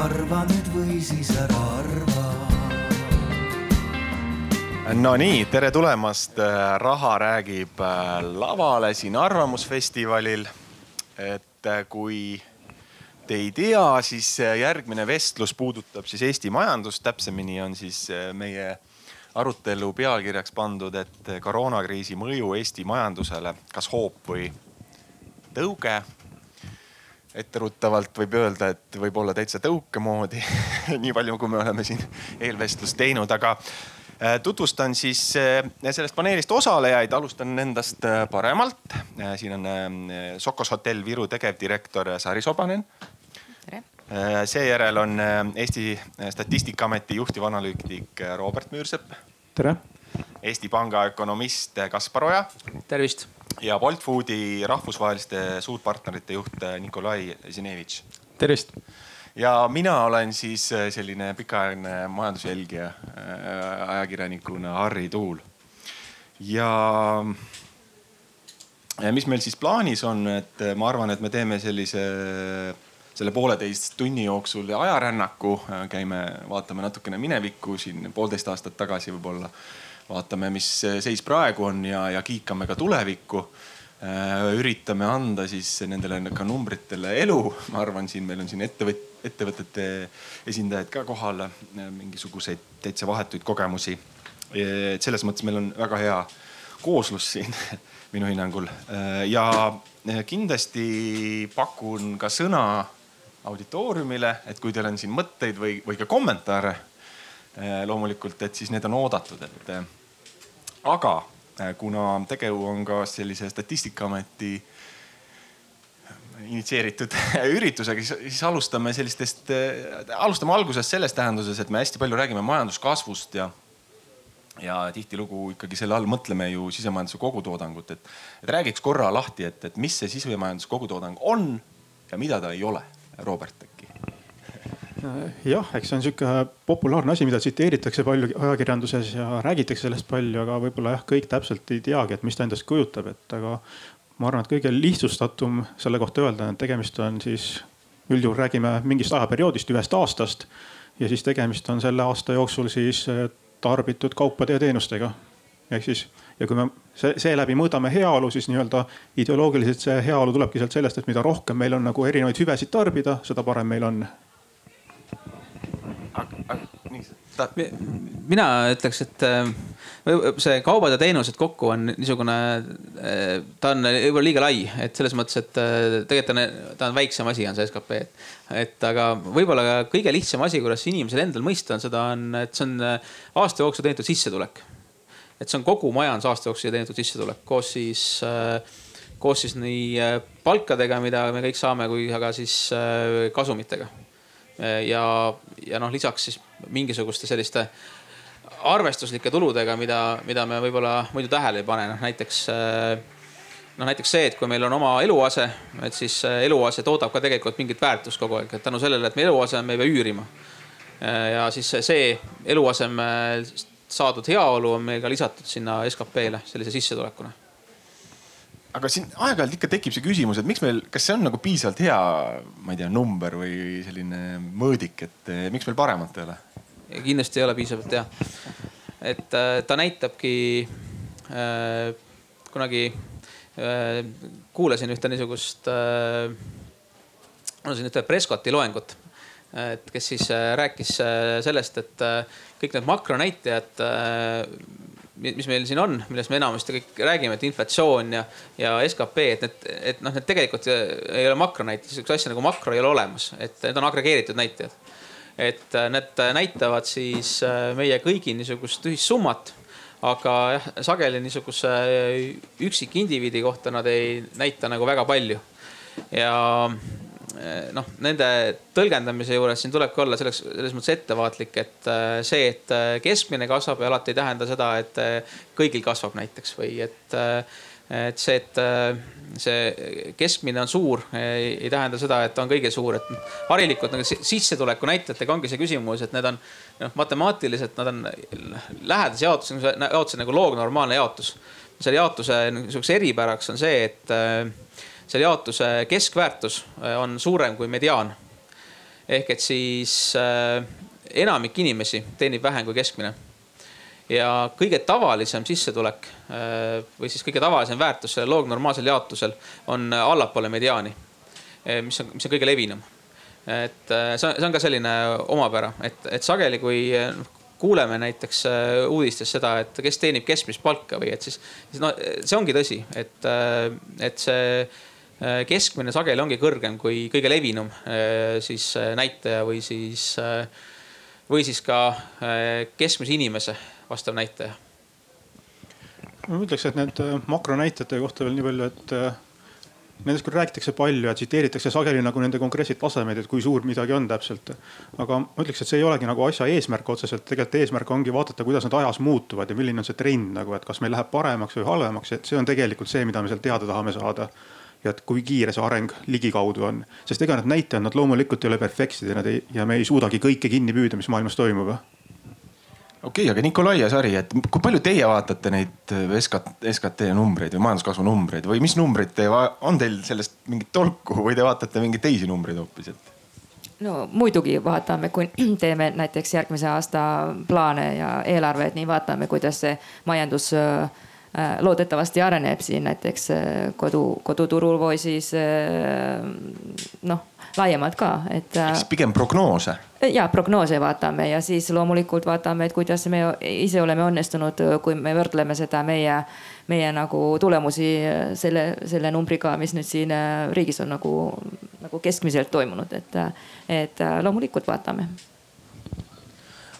arva nüüd või siis ära arva. Nonii, tere tulemast Raha räägib lavale siin Arvamusfestivalil. et kui te ei tea, siis järgmine vestlus puudutab siis Eesti majandust, täpsemini on siis meie arutelu pealkirjaks pandud, et koroonakriisi mõju Eesti majandusele, kas hoop või tõuge. Etteruttavalt võib öelda, et võib-olla täitsa tõuke moodi nii palju, kui me oleme siin eelvestlust teinud, aga äh, tutvustan siis äh, sellest paneelist osalejaid, alustan endast äh, paremalt. siin on Sokos hotell Viru tegevdirektor Sari Sobanen. tere. seejärel on Eesti Statistikaameti juhtivanalüütik Robert Müürsepp. tere. Eesti Panga ökonomist Kaspar Oja. tervist ja Bolt Foodi rahvusvaheliste suurpartnerite juht Nikolai Zinevitš. tervist. ja mina olen siis selline pikaajaline majandusjälgija äh, ajakirjanikuna Harri Tuul. ja, ja mis meil siis plaanis on, et ma arvan, et me teeme sellise selle pooleteist tunni jooksul ajarännaku, käime, vaatame natukene minevikku siin poolteist aastat tagasi võib-olla vaatame, mis seis praegu on ja, ja kiikame ka tulevikku. Äh, üritame anda siis nendele ka numbritele elu, ma arvan, siin meil on siin ettevõt-, ettevõtete esindajad ka kohal, äh, mingisuguseid täitsa vahetuid kogemusi. et selles mõttes meil on väga hea kooslus siin minu hinnangul äh, ja kindlasti pakun ka sõna auditooriumile, et kui teil on siin mõtteid või, või ka kommentaare loomulikult, et siis need on oodatud, et aga äh, kuna tegu on ka sellise statistikaameti initsieeritud üritusega, siis, alustame sellistest, äh, alustame algusest selles tähenduses, et me hästi palju räägime majanduskasvust ja ja tihtilugu ikkagi selle all mõtleme ju sisemajanduse kogutoodangut, et, et räägiks korra lahti, et, et mis see sisemajanduse kogutoodang on ja mida ta ei ole. Robert jah, eks see on sihuke populaarne asi, mida tsiteeritakse palju ajakirjanduses ja räägitakse sellest palju, aga võib-olla jah, kõik täpselt ei teagi, et mis ta endast kujutab, et aga ma arvan, et kõige lihtsustatum selle kohta öelda, et tegemist on siis üldjuhul räägime mingist ajaperioodist, ühest aastast ja siis tegemist on selle aasta jooksul siis eh, tarbitud kaupade ja teenustega. ehk siis ja kui me seeläbi mõõdame heaolu, siis nii-öelda ideoloogiliselt see heaolu tulebki sealt sellest, et mida rohkem meil on nagu erinevaid hüvesid tarbida, seda parem meil on mina ütleks, et äh, see kaubad ja teenused kokku on niisugune, äh, ta on võib-olla liiga lai, et selles mõttes, et äh, tegelikult on, ta on väiksem asi, on see skp. et aga võib-olla kõige lihtsam asi, kuidas inimesel endal mõista on seda, on, et see on aasta jooksul teenitud sissetulek. et see on kogu majandusaasta jooksul teenitud sissetulek koos siis koos siis nii palkadega, mida me kõik saame, kui ka siis kasumitega ja, ja noh, lisaks siis mingisuguste selliste arvestuslike tuludega, mida, mida me võib-olla muidu tähele ei pane, noh näiteks noh, näiteks see, et kui meil on oma eluase, et siis eluase toodab ka tegelikult mingit väärtust kogu aeg, et tänu sellele, et meil eluase on, me ei pea üürima. ja siis see eluaseme saadud heaolu on meil ka lisatud sinna SKP-le sellise sissetulekuna aga siin aeg-ajalt ikka tekib see küsimus, et miks meil, kas see on nagu piisavalt hea, ma ei tea, number või selline mõõdik, et eh, miks meil paremat ei ole? kindlasti ei ole piisavalt hea. et äh, ta näitabki äh,, kunagi äh, kuulasin ühte niisugust äh,, kuulasin ühte Prescotti loengut et kes siis rääkis sellest, et kõik need makronäitajad mis meil siin on, millest me enamasti kõik räägime, et inflatsioon ja, ja skp, et need, et noh, need tegelikult ei ole makronäitajad, sihukest asja nagu makro ei ole olemas, et need on agregeeritud näitajad. et äh, need näitavad siis äh, meie kõigi niisugust ühissummat, aga jah, sageli niisuguse üksikindiviidi kohta nad ei näita nagu väga palju. ja noh, nende tõlgendamise juures siin tulebki olla selleks, selles mõttes ettevaatlik, et eh, see, et eh, keskmine kasvab, alati ei tähenda seda, et kõigil kasvab näiteks või et, et see, et see keskmine on suur, ei tähenda seda, et on kõige suur, et harilikult nagu sissetuleku näitajatega ongi see küsimus, et need on noh, matemaatiliselt nad on lähedase jaotuse, jaotuse nagu loognormaalne jaotus. selle jaotuse niisuguseks eripäraks on see, et selle jaotuse keskväärtus äh, on suurem kui mediaan. ehk et siis äh, enamik inimesi teenib vähem kui keskmine. ja kõige tavalisem sissetulek äh, või siis kõige tavalisem väärtus sellel loognormaalsel jaotusel on allapoole mediaani. mis on, mis on kõige levinum. et see on, see on ka selline omapära, et, et sageli, kui kuuleme näiteks uudistes seda, et kes teenib keskmist palka või et siis, siis no see ongi tõsi, et, et see keskmine sageli ongi kõrgem kui kõige levinum äh, siis äh, näitaja või siis, või siis ka keskmise inimese vastav näitaja. ma ütleks, et need makronäitajate kohta veel nii palju, et nendest küll räägitakse palju ja tsiteeritakse sageli nagu nende konkreetseid tasemeid, et kui suur midagi on täpselt. aga ma ütleks, et see ei olegi nagu asja eesmärk otseselt, tegelikult eesmärk ongi vaadata, kuidas nad ajas muutuvad ja milline on see trend nagu, et kas meil läheb paremaks või halvemaks, et see on tegelikult see, mida me sealt teada tahame saada ja et kui kiire see areng ligikaudu on. sest ega need näitajad, nad loomulikult ei ole perfektsed ja nad ei, ja me ei suudagi kõike kinni püüda, mis maailmas toimub okei okay,, aga Nikolai ja Sari, et kui palju teie vaatate neid SKT, SKT numbreid või majanduskasvu numbreid või mis numbreid te, on teil sellest mingit tolku või te vaatate mingeid teisi numbreid hoopis, et? no muidugi vaatame, kui teeme näiteks järgmise aasta plaane ja eelarvet, nii vaatame, kuidas see majandus äh, Äh, loodetavasti areneb siin näiteks äh, kodu, koduturul või siis äh, noh, laiemalt ka, et. eks pigem prognoose. ja prognoose vaatame ja siis loomulikult vaatame, et kuidas me ise oleme õnnestunud, kui me võrdleme seda meie, meie nagu tulemusi selle, selle numbriga, mis nüüd siin riigis on nagu, nagu keskmiselt toimunud, et, et loomulikult vaatame.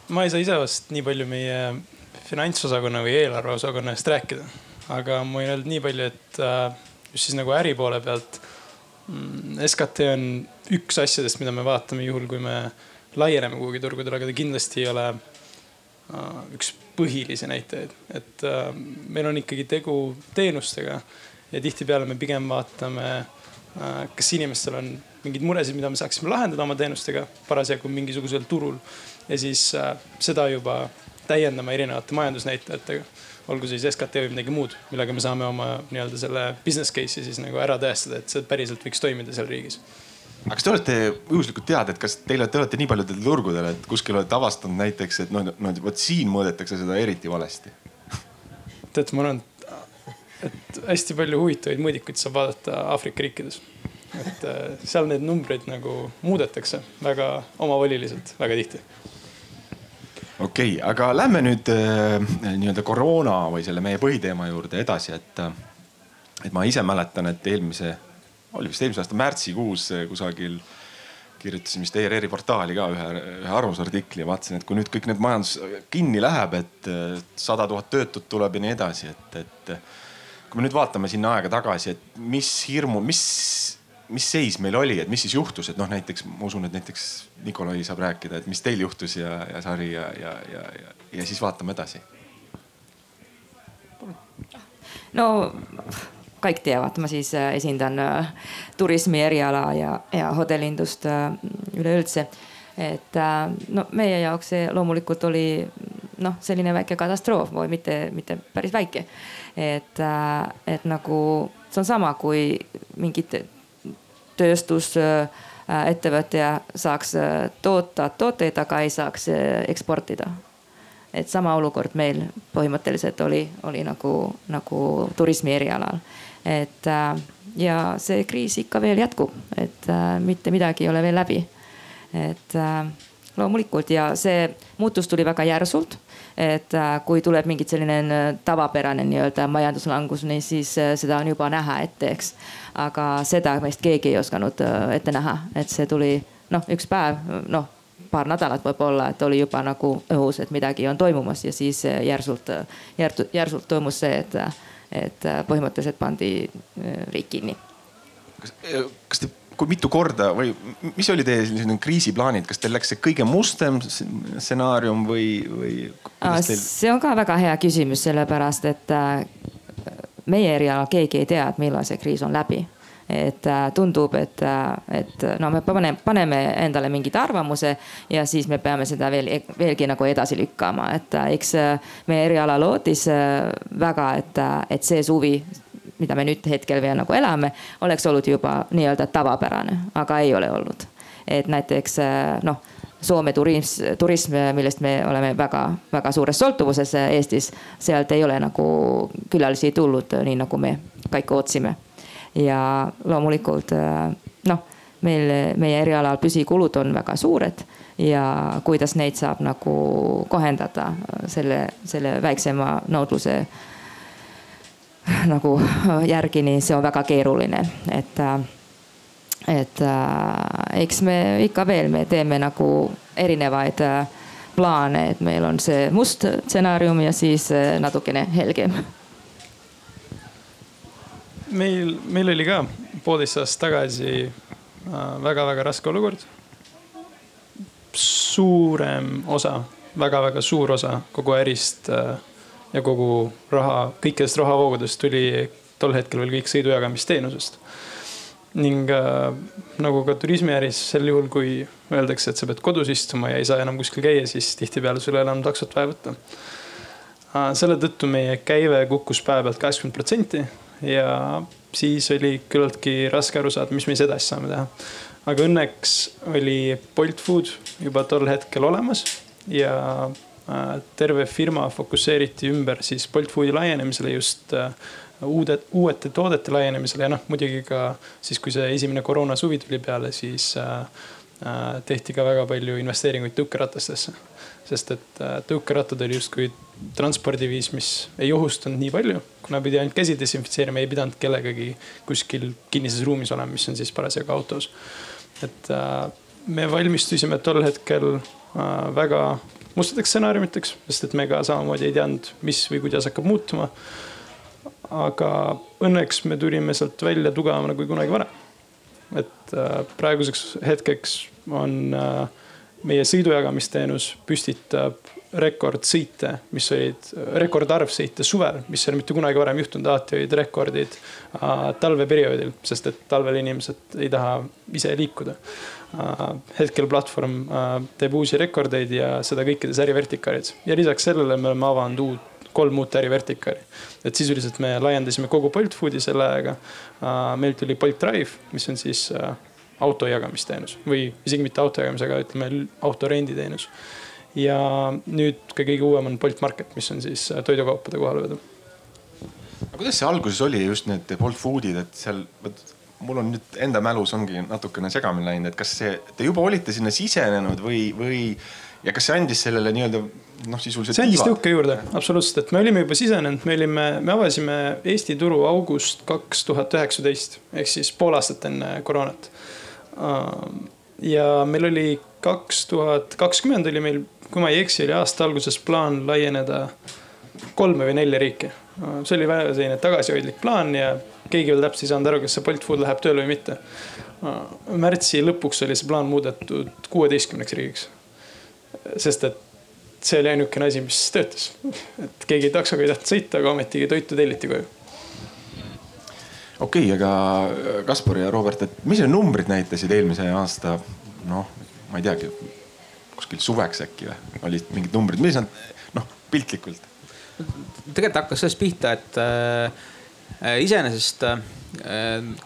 ma ei saa ise vast nii palju meie finantsosakonna või eelarveosakonna eest rääkida. aga ma võin öelda nii palju, et äh, just siis nagu äri poole pealt. Mm, SKT on üks asjadest, mida me vaatame juhul, kui me laieneme kuhugi turgudele, aga ta kindlasti ei ole äh, üks põhilisi näitajaid. et äh, meil on ikkagi tegu teenustega ja tihtipeale me pigem vaatame, kas inimestel on mingeid muresid, mida me saaksime lahendada oma teenustega parasjagu mingisugusel turul ja siis seda juba täiendama erinevate majandusnäitajatega. olgu siis SKT või midagi muud, millega me saame oma nii-öelda selle business case'i siis nagu ära tõestada, et see päriselt võiks toimida seal riigis aga kas te olete juhuslikult teada, et kas teile, te olete nii paljudel turgudel, et kuskil olete avastanud näiteks, et noh, no vot siin mõõdetakse seda eriti valesti? tead, ma arvan, et hästi palju huvitavaid mõõdikuid saab vaadata Aafrika riikides. et äh, seal need numbrid nagu muudetakse väga omavoliliselt, väga tihti okei okay,, aga lähme nüüd äh, nii-öelda koroona või selle meie põhiteema juurde edasi, et, äh, et ma ise mäletan, et eelmise, oli vist eelmise aasta märtsikuus äh, kusagil kirjutasin vist ERR-i portaali ka ühe, ühe arvamusartikli ja vaatasin, et kui nüüd kõik need majandus kinni läheb, et sada tuhat töötut tuleb ja nii edasi, et, et kui me nüüd vaatame sinna aega tagasi, et mis hirmu, mis mis seis meil oli, et mis siis juhtus, et noh, näiteks ma usun, et näiteks Nikolai saab rääkida, et mis teil juhtus ja, ja Sari ja, ja, ja, ja, ja siis vaatame edasi. no kõik teavad, ma siis äh, esindan äh, turismi eriala ja, ja hotellindust äh, üleüldse. et no meie jaoks see loomulikult oli noh, selline väike katastroof või mitte, mitte päris väike. et, et nagu see on sama, kui mingid tööstusettevõtja äh, saaks äh, toota tooteid, aga ei saaks äh, eksportida. et sama olukord meil põhimõtteliselt oli, oli nagu, nagu turismi erialal. et ja see kriis ikka veel jätkub, et mitte midagi ei ole veel läbi. et loomulikult ja see muutus tuli väga järsult et kui tuleb mingit selline tavapärane nii-öelda majanduslangus, siis seda on juba näha ette, eks aga seda meist keegi ei osanud äh, ette näha, et see tuli noh, üks päev, noh paar nädalat võib-olla, et oli juba nagu õhus, et midagi on toimumas ja siis äh, järsult, järsult, toimus see, et, et põhimõtteliselt pandi äh, riik kinni. kas, kas te, kui mitu korda või mis oli teie selline kriisiplaanid, kas teil läks see kõige mustem stsenaarium või, või? Teil... see on ka väga hea küsimus, sellepärast et meie erialal keegi ei tea, et millal see kriis on läbi et äh, tundub, et, äh, et no me paneme, paneme endale mingid arvamuse ja siis me peame seda veel, veelgi nagu edasi lükkama, et äh, eks meie eriala lootis väga, et, et see suvi, mida me nüüd hetkel veel nagu elame, oleks olnud juba nii-öelda tavapärane, aga ei ole olnud et näiteks noh Soome turism, turism, millest me oleme väga-väga suures sõltuvuses Eestis, sealt ei ole nagu külalisi tulnud, nii nagu me kõik ootasime. ja loomulikult noh, meil, meie erialal püsikulud on väga suured ja kuidas neid saab nagu kohendada selle, selle väiksema nõudluse nagu järgi, nii see on väga keeruline, et et äh, eks me ikka veel, me teeme nagu erinevaid äh, plaane, et meil on see must stsenaarium ja siis äh, natukene helgem. meil, meil oli ka poolteist aastat tagasi väga-väga raske olukord. suurem osa väga,, väga-väga suur osa kogu ärist ja kogu raha, kõikidest rahavoogudest tuli tol hetkel veel kõik sõidujagamisteenusest ning äh, nagu ka turismiäris sel juhul, kui öeldakse, et sa pead kodus istuma ja ei saa enam kuskil käia, siis tihtipeale sul ei ole enam taksot vaja võtta äh,. selle tõttu meie käive kukkus päevapealt kaheksakümmend protsenti ja siis oli küllaltki raske aru saada, mis me siis edasi saame teha. aga õnneks oli Bolt Food juba tol hetkel olemas ja terve firma fokusseeriti ümber siis Bolt Foodi laienemisele just äh, uude, uuete toodete laienemisele ja noh, muidugi ka siis, kui see esimene koroona suvi tuli peale, siis äh, äh, tehti ka väga palju investeeringuid tõukeratastesse. sest et äh, tõukerattad oli justkui transpordiviis, mis ei ohustanud nii palju, kuna pidi ainult käsi desinfitseerima, ei pidanud kellegagi kuskil kinnises ruumis olema, mis on siis parasjagu autos. et äh, me valmistusime tol hetkel äh, väga mustadeks stsenaariumiteks, sest et me ka samamoodi ei teadnud, mis või kuidas hakkab muutuma aga õnneks me tulime sealt välja tugevamana kui kunagi varem. et äh, praeguseks hetkeks on äh, meie sõidujagamisteenus püstitab rekordsõite, mis olid, rekordarv sõite suvel, mis ei ole mitte kunagi varem juhtunud, alati olid rekordid äh, talveperioodil, sest et talvel inimesed ei taha ise liikuda äh,. hetkel platvorm äh, teeb uusi rekordeid ja seda kõikides ärivertikaalides ja lisaks sellele me oleme avanud uut kolm uut ärivertikaali. et sisuliselt me laiendasime kogu Bolt Foodi selle ajaga. meil tuli Bolt Drive, mis on siis äh, auto jagamisteenus või isegi mitte auto jagamise, aga ütleme auto renditeenus. Ja nüüd ka kõige uuem on Bolt Market, mis on siis äh, toidukaupade kohalevedu. aga kuidas see alguses oli just need Bolt Foodid, et seal, mul on nüüd enda mälus ongi natukene segamini läinud, et kas see, te juba olite sinna sisenenud või, või ja kas see andis sellele nii-öelda noh, sisuliselt. see andis tõuke juurde, absoluutselt, et me olime juba sisenenud, me olime, me avasime Eesti turu august kaks tuhat üheksateist ehk siis pool aastat enne koroonat. ja meil oli kaks tuhat kakskümmend oli meil, kui ma ei eksi, oli aasta alguses plaan laieneda kolme või nelja riiki. see oli väga selline tagasihoidlik plaan ja keegi veel täpselt ei saanud aru, kas see Bolt Food läheb tööle või mitte. märtsi lõpuks oli see plaan muudetud kuueteistkümneks riigiks. sest et see oli ainukene asi, mis töötas. et keegi taksoga ei tahtnud sõita, aga ometigi toitu telliti koju. okei okay,, aga äh, Kaspar ja Robert, et mis need numbrid näitasid eelmise aasta, noh, ma ei teagi, kuskil suveks äkki või olid mingid numbrid, mis nad noh, piltlikult? tegelikult hakkas sellest pihta, et äh, iseenesest äh,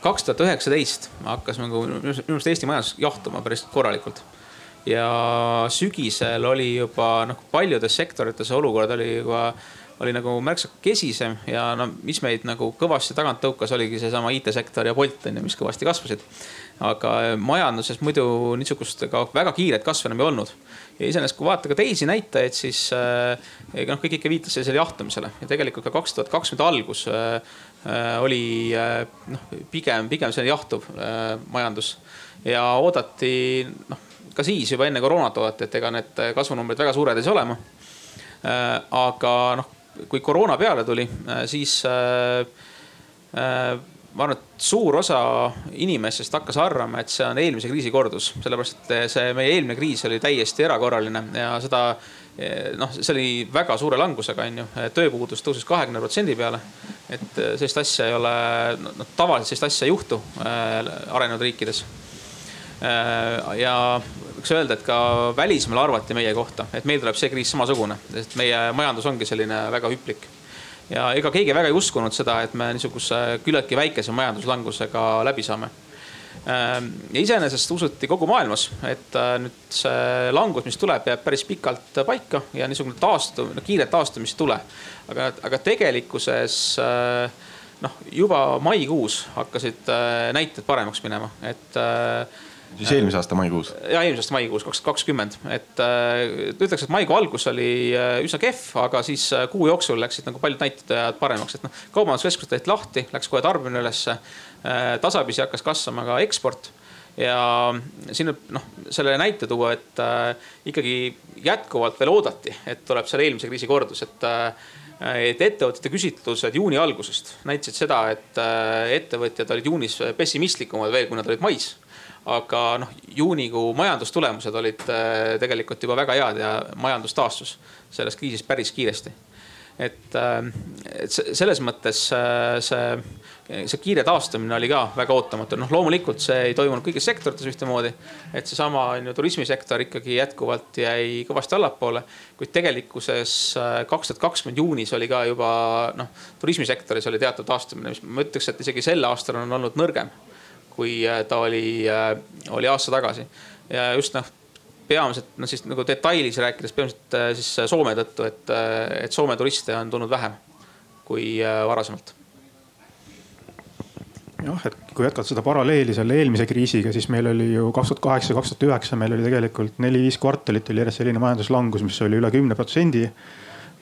kaks tuhat üheksateist hakkas nagu minu arust Eesti majandus jahtuma päris korralikult ja sügisel oli juba noh, paljudes sektorites olukord oli juba, oli nagu märksa kesisem ja no mis meid nagu kõvasti tagant tõukas, oligi seesama IT-sektor ja Bolt on ju, mis kõvasti kasvasid. Aga majanduses muidu niisugust ka väga kiiret kasvu enam ei olnud. ja iseenesest, kui vaadata ka teisi näitajaid, siis äh, noh, kõik ikka viitas sellisele jahtumisele ja tegelikult ka kaks tuhat kakskümmend algus äh, äh, oli noh, pigem, pigem selline jahtuv majandus ja oodati noh ka siis juba enne koroonat oodati, et ega need kasvunumbrid väga suured ei saa olema. Äh, aga noh, kui koroona peale tuli, äh, siis äh, ma arvan, et suur osa inimestest hakkas arvama, et see on eelmise kriisi kordus, sellepärast et see meie eelmine kriis oli täiesti erakorraline ja seda noh, see oli väga suure langusega, on ju, tööpuudus tõusis kahekümne protsendi peale. et sellist asja ei ole, noh tavaliselt sellist asja ei juhtu arenenud riikides. ja võiks öelda, et ka välismaal arvati meie kohta, et meil tuleb see kriis samasugune, sest meie majandus ongi selline väga hüplik. Ja ega keegi väga ei uskunud seda, et me niisuguse küllaltki väikese majanduslangusega läbi saame. ja iseenesest usuti kogu maailmas, et nüüd see langus, mis tuleb, jääb päris pikalt paika ja niisugune taastu-, no kiiret taastumist ei tule. aga, aga tegelikkuses noh, juba maikuus hakkasid näited paremaks minema, et siis eelmise aasta maikuus? ja eelmise aasta maikuus, kaks tuhat kakskümmend, et äh, ütleks, et maikuu algus oli äh, üsna kehv, aga siis äh, kuu jooksul läksid nagu paljud näitajad paremaks, et noh, kaubanduskeskused tehti lahti, läks kohe tarbimine ülesse. tasapisi hakkas kasvama ka eksport ja siin võib noh, selle näite tuua, et äh, ikkagi jätkuvalt veel oodati, et tuleb selle eelmise kriisi kordus, et äh, et ettevõtete küsitlused juuni algusest näitasid seda, et ettevõtjad olid juunis pessimistlikumad veel, kui nad olid mais aga noh, juunikuu majandustulemused olid äh, tegelikult juba väga head ja majandus taastus sellest kriisist päris kiiresti. et, äh, et selles mõttes äh, see, see kiire taastumine oli ka väga ootamatu, noh loomulikult see ei toimunud kõigis sektorites ühtemoodi. et seesama on ju turismisektor ikkagi jätkuvalt jäi kõvasti allapoole, kuid tegelikkuses kaks tuhat kakskümmend juunis oli ka juba noh, turismisektoris oli teatud taastumine, mis ma ütleks, et isegi sel aastal on olnud nõrgem kui äh, ta oli, äh, oli aasta tagasi. ja just noh, peamiselt noh siis nagu detailis rääkides peamiselt äh, siis Soome tõttu, et, et Soome turiste on tulnud vähem kui varasemalt jah, et kui jätkata seda paralleeli selle eelmise kriisiga, siis meil oli ju kaks tuhat kaheksa, kaks tuhat üheksa, meil oli tegelikult neli-viis kvartalit oli järjest selline majanduslangus, mis oli üle kümne protsendi.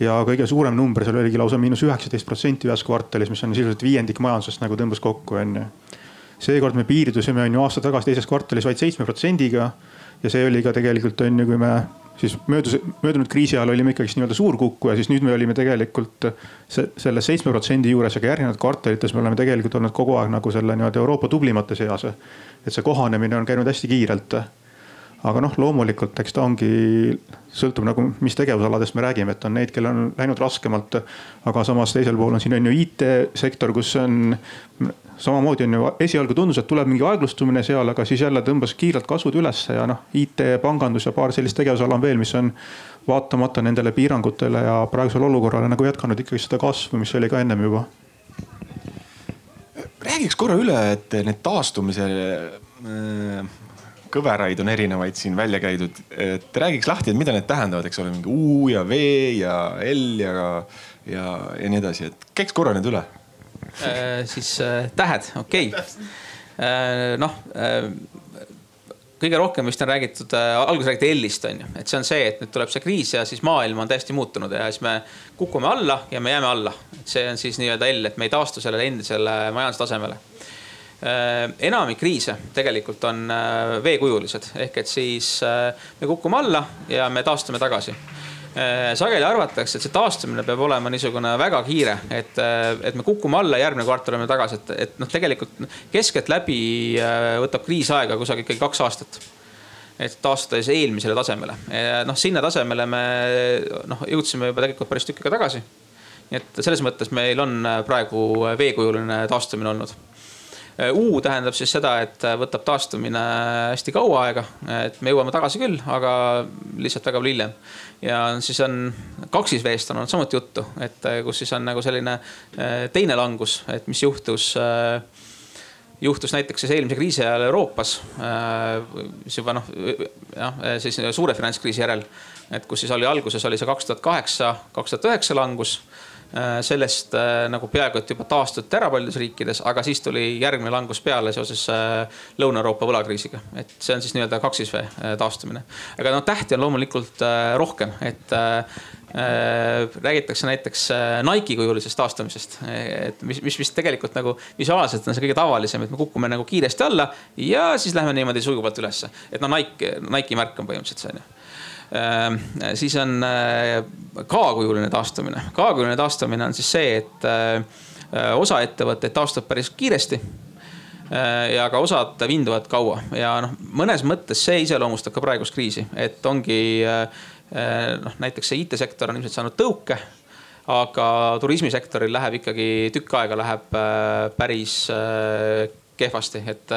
ja kõige suurem number seal oligi lausa miinus üheksateist protsenti ühes kvartalis, mis on sisuliselt viiendik majandusest nagu tõmbas kokku, onju seekord me piirdusime, on ju aasta tagasi teises kvartalis vaid seitsme protsendiga. ja see oli ka tegelikult on ju, kui me siis möödus, möödunud kriisi ajal olime ikkagist nii-öelda suurkukkuja, siis nüüd me olime tegelikult se, selle seitsme protsendi juures, aga järgnevates kvartalites me oleme tegelikult olnud kogu aeg nagu selle nii-öelda Euroopa tublimate seas. et see kohanemine on käinud hästi kiirelt. Aga noh, loomulikult, eks ta ongi, sõltub nagu, mis tegevusaladest me räägime, et on neid, kellel on läinud raskemalt. aga samas teisel pool on siin on ju IT-sektor, kus on samamoodi on ju esialgu tundus, et tuleb mingi aeglustumine seal, aga siis jälle tõmbas kiirelt kasvud ülesse ja noh, IT, pangandus ja paar sellist tegevusala on veel, mis on vaatamata nendele piirangutele ja praegusele olukorrale nagu jätkanud ikkagi seda kasvu, mis oli ka ennem juba. räägiks korra üle, et need taastumise äh, kõveraid on erinevaid siin välja käidud. et räägiks lahti, et mida need tähendavad, eks ole, mingi U ja V ja L ja, ja, ja nii edasi, et käiks korra need üle. Äh, siis äh, tähed, okei. Okay.. Äh, noh, kõige rohkem vist on räägitud, alguses räägiti L-ist on ju, et see on see, et nüüd tuleb see kriis ja siis maailm on täiesti muutunud ja siis me kukume alla ja me jääme alla. et see on siis nii-öelda L, et me ei taastu sellele endisele majandustasemele enamik kriise tegelikult on veekujulised ehk et siis me kukume alla ja me taastume tagasi Äh, sageli arvatakse, et see taastumine peab olema niisugune väga kiire, et, äh, et me kukume alla, järgmine kvartal oleme tagasi, et, et noh, tegelikult keskeltläbi äh, võtab kriis aega kusagil ikkagi kaks aastat et taastades eelmisele tasemele. noh, sinna tasemele me noh, jõudsime juba tegelikult päris tükk aega tagasi. nii et selles mõttes meil on praegu veekujuline taastumine olnud U tähendab siis seda, et võtab taastumine hästi kaua aega, et me jõuame tagasi küll, aga lihtsalt väga palju hiljem ja siis on kaksisveest on olnud samuti juttu, et äh, kus siis on nagu selline äh, teine langus, et mis juhtus äh, juhtus näiteks siis eelmise kriisi ajal Euroopas, mis juba noh, jah, siis suure finantskriisi järel. et kus siis oli alguses oli see kaks tuhat kaheksa, kaks tuhat üheksa langus Äh, sellest äh, nagu peaaegu et juba taastuti ära paljudes riikides, aga siis tuli järgmine langus peale seoses äh, Lõuna-Euroopa võlakriisiga. et see on siis nii-öelda kaksisvee taastumine. aga noh, tähti on loomulikult rohkem, et räägitakse näiteks Nike'i kujulisest taastumisest, et mis, mis vist tegelikult nagu visuaalselt on see kõige tavalisem, et me kukume nagu kiiresti alla ja siis lähme niimoodi sujuvalt ülesse. et no Nike, Nike'i märk on põhimõtteliselt see on ju siis on äh, K-kujuline taastumine. K-kujuline taastumine on siis see, et äh, osa ettevõtteid taastub päris kiiresti äh, ja ka osad vinduvad kaua ja noh, mõnes mõttes see iseloomustab ka praegust kriisi, et ongi noh, näiteks see IT-sektor on ilmselt saanud tõuke. aga turismisektoril läheb ikkagi tükk aega läheb päris kehvasti, et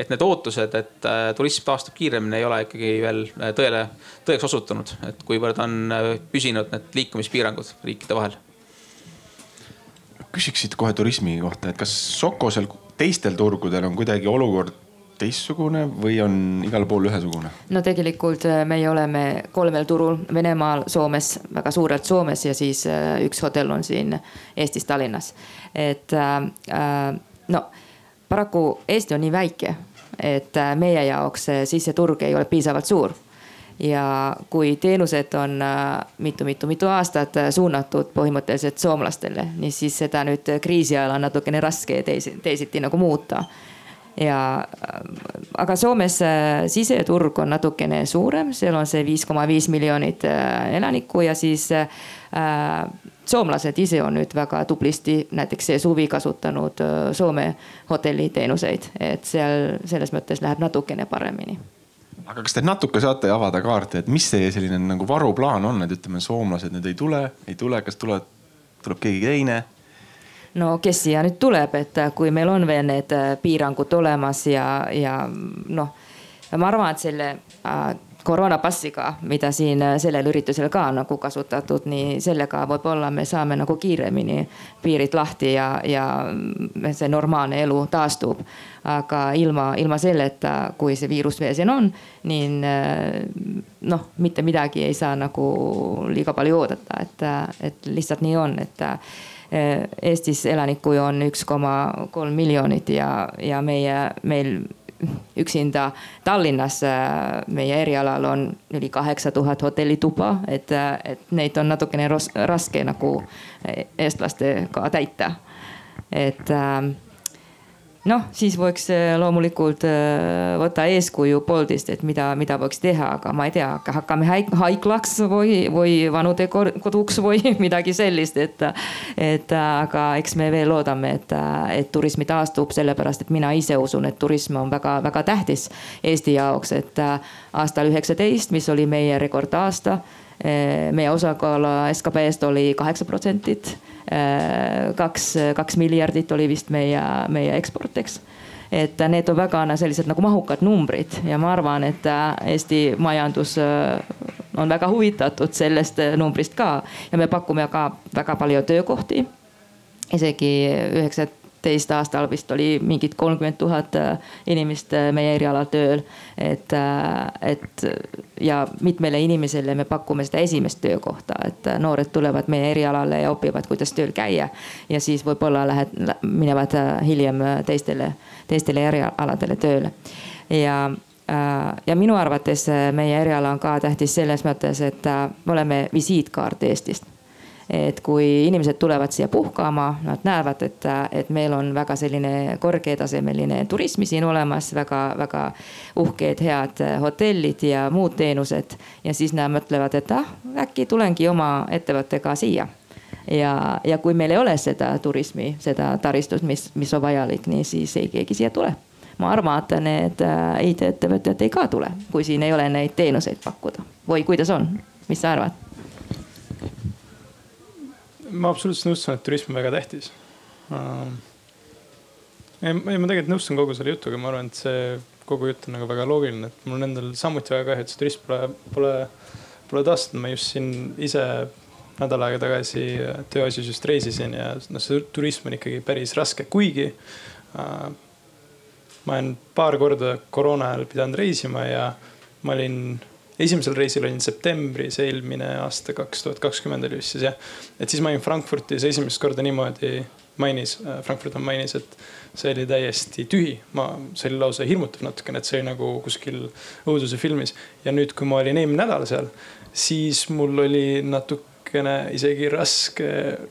et need ootused, et äh, turism taastub kiiremini, ei ole ikkagi veel äh, tõele, tõeks osutunud, et kuivõrd on äh, püsinud need liikumispiirangud riikide vahel küsiks siit kohe turismi kohta, et kas Sokosel teistel turgudel on kuidagi olukord teistsugune või on igal pool ühesugune? no tegelikult meie oleme kolmel turul Venemaal, Soomes, väga suurelt Soomes ja siis üks hotell on siin Eestis, Tallinnas. et äh, no paraku Eesti on nii väike, et meie jaoks see siseturg ei ole piisavalt suur. Ja kui teenused on mitu-mitu-mitu aastat suunatud põhimõtteliselt soomlastele, siis seda nüüd kriisi ajal on natukene raske teisi, teisiti nagu muuta. Ja aga Soomes äh, siseturg on natukene suurem, seal on see viis koma viis miljonit äh, elanikku ja siis äh, soomlased ise on nüüd väga tublisti näiteks see suvi kasutanud Soome hotelliteenuseid, et seal selles mõttes läheb natukene paremini aga kas te natuke saate avada kaarte, et mis see selline nagu varuplaan on, et ütleme, soomlased nüüd ei tule, ei tule, kas tuleb, tuleb keegi teine? no kes siia nüüd tuleb, et kui meil on veel need äh, piirangud olemas ja, ja noh, ma arvan, et selle äh, koroonapassiga, mida siin äh, sellel üritusel ka nagu kasutatud, nii sellega võib-olla me saame nagu kiiremini piirid lahti ja, ja see normaalne elu taastub. aga ilma, ilma selleta, kui see viirus veel siin on, nii noh, mitte midagi ei saa nagu liiga palju oodata, et, et lihtsalt nii on, et Eh, Eestis elanikku on üks koma kolm miljonit ja, ja meie, meil üksinda Tallinnas eh, meie erialal on yli kaheksa tuhat hotellituba, et, et neid on natukene raske nagu eestlastega täita. et äh, noh, siis võiks äh, loomulikult äh, võtta eeskuju Boltist, et mida, mida võiks teha, aga ma ei tea, hakkame haiglaks või, või vanudekoduks või midagi sellist, et. et aga eks me veel loodame, et, et turismi taastub, sellepärast et mina ise usun, et turism on väga-väga tähtis Eesti jaoks, et aastal üheksateist, mis oli meie rekordaasta meie osakaal SKP-st oli kaheksa protsendit Äh, kaks, kaks miljardit oli vist meie, meie eksport, eks et need on väga sellised nagu mahukad numbrid ja ma arvan, et äh, Eesti majandus äh, on väga huvitatud sellest numbrist ka ja me pakume ka väga palju töökohti. isegi üheksa teist aastal vist oli mingid kolmkümmend tuhat äh, inimest äh, meie erialal tööl. et, äh, et ja mitmele inimesele me pakume seda esimest töökohta, et noored tulevad meie erialale ja õpivad, kuidas tööl käia. ja siis võib-olla lähed, minevad hiljem teistele, teistele erialadele tööle ja ja minu arvates meie eriala on ka tähtis selles mõttes, et me oleme visiitkaart Eestist et kui inimesed tulevad siia puhkama, nad näevad, et, et meil on väga selline kõrgetasemeline turismi siin olemas väga,, väga-väga uhked, head hotellid ja muud teenused. ja siis nad mõtlevad, et ah, äkki tulengi oma ettevõttega siia ja, ja kui meil ei ole seda turismi, seda taristut, mis, mis on vajalik, nii siis ei keegi siia tule. ma arvan, et need äh, IT-ettevõtjad ei ka tule, kui siin ei ole neid teenuseid pakkuda või kuidas on, mis sa arvad? Ma absoluutselt nõustun, et turism on väga tähtis uh,. ei, ma tegelikult nõustun kogu selle jutuga, ma arvan, et see kogu jutt on nagu väga loogiline, et mul on endal samuti väga kahju, et see turism pole, pole, pole taastunud, ma just siin ise nädal aega tagasi tööasjus just reisisin ja noh, see turism on ikkagi päris raske, kuigi uh, ma olen paar korda koroona ajal pidanud reisima ja ma olin esimesel reisil olin septembris, eelmine aasta, kaks tuhat kakskümmend oli vist siis jah. et siis ma olin Frankfurtis esimest korda niimoodi mainis, äh, Frankfurt on mainis, et see oli täiesti tühi. ma, see oli lausa hirmutav natukene, et see oli nagu kuskil õuduse filmis. ja nüüd, kui ma olin eelmine nädal seal, siis mul oli natukene isegi raske,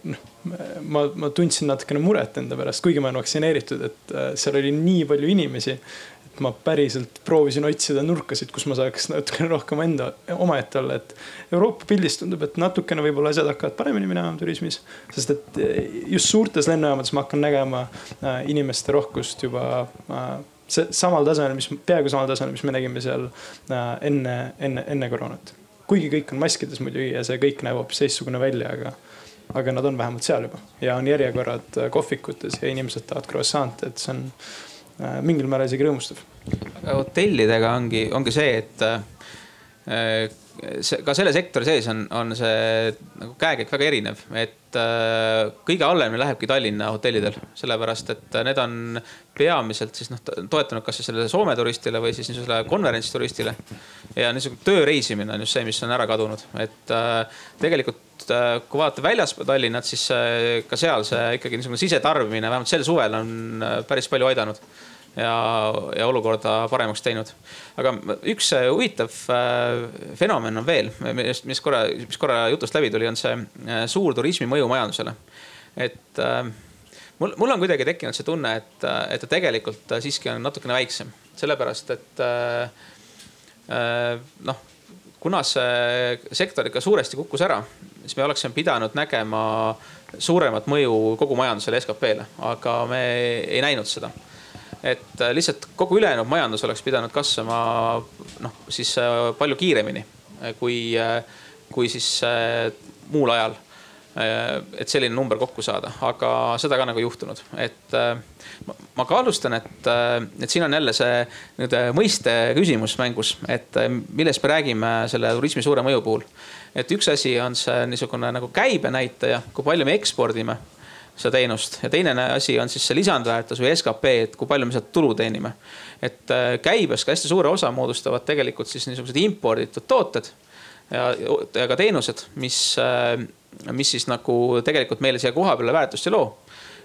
noh. ma, ma tundsin natukene muret enda pärast, kuigi ma olen vaktsineeritud, et äh, seal oli nii palju inimesi ma päriselt proovisin otsida nurkasid, kus ma saaks natukene rohkem enda, omaette olla, et. Euroopa pildis tundub, et natukene võib-olla asjad hakkavad paremini minema turismis. sest et eh, just suurtes lennujaamades ma hakkan nägema äh, inimeste rohkust juba äh, see samal tasemel, mis peaaegu samal tasemel, mis me nägime seal enne, enne, enne koroonat. kuigi kõik on maskides muidugi ja see kõik näeb hoopis teistsugune välja, aga aga nad on vähemalt seal juba ja on järjekorrad kohvikutes ja inimesed tahavad croissant'e, et see on mingil määral isegi rõõmustav hotellidega ongi, ongi see, et äh, ka selle sektori sees on, on see nagu käekäik väga erinev, et äh, kõige halvemini lähebki Tallinna hotellidel, sellepärast et need on peamiselt siis noh toetunud kas siis sellele Soome turistile või siis niisugusele konverentsituristile. ja niisugune tööreisimine on just see, mis on ära kadunud, et äh, tegelikult äh, kui vaadata väljaspool Tallinnat, siis äh, ka seal see ikkagi niisugune sisetarbimine vähemalt sel suvel on äh, päris palju aidanud ja, ja olukorda paremaks teinud. aga üks huvitav fenomen on veel, mis, mis korra, mis korra jutust läbi tuli, on see suur turismi mõju majandusele. et mul, mul on kuidagi tekkinud see tunne, et, et ta tegelikult siiski on natukene väiksem, sellepärast et noh, kuna see sektor ikka suuresti kukkus ära, siis me oleksime pidanud nägema suuremat mõju kogu majandusele, SKP-le, aga me ei näinud seda et äh, lihtsalt kogu ülejäänud majandus oleks pidanud kasvama noh, siis äh, palju kiiremini äh, kui, kui siis muul ajal. Et selline number kokku saada, aga seda ka nagu juhtunud, et ma kahtlustan, et, et siin on jälle see nüüd mõiste küsimus mängus, et millest me räägime selle turismi suure mõju puhul. et üks asi on see niisugune nagu käibenäitaja, kui palju me ekspordime seda teenust ja teine asi on siis see lisandväärtus või skp, et kui palju me sealt tulu teenime. et äh, käibes ka hästi suure osa moodustavad tegelikult siis niisugused imporditud tooted ja, ja ka teenused, mis, äh, mis siis nagu tegelikult meile siia koha peale väärtust ei loo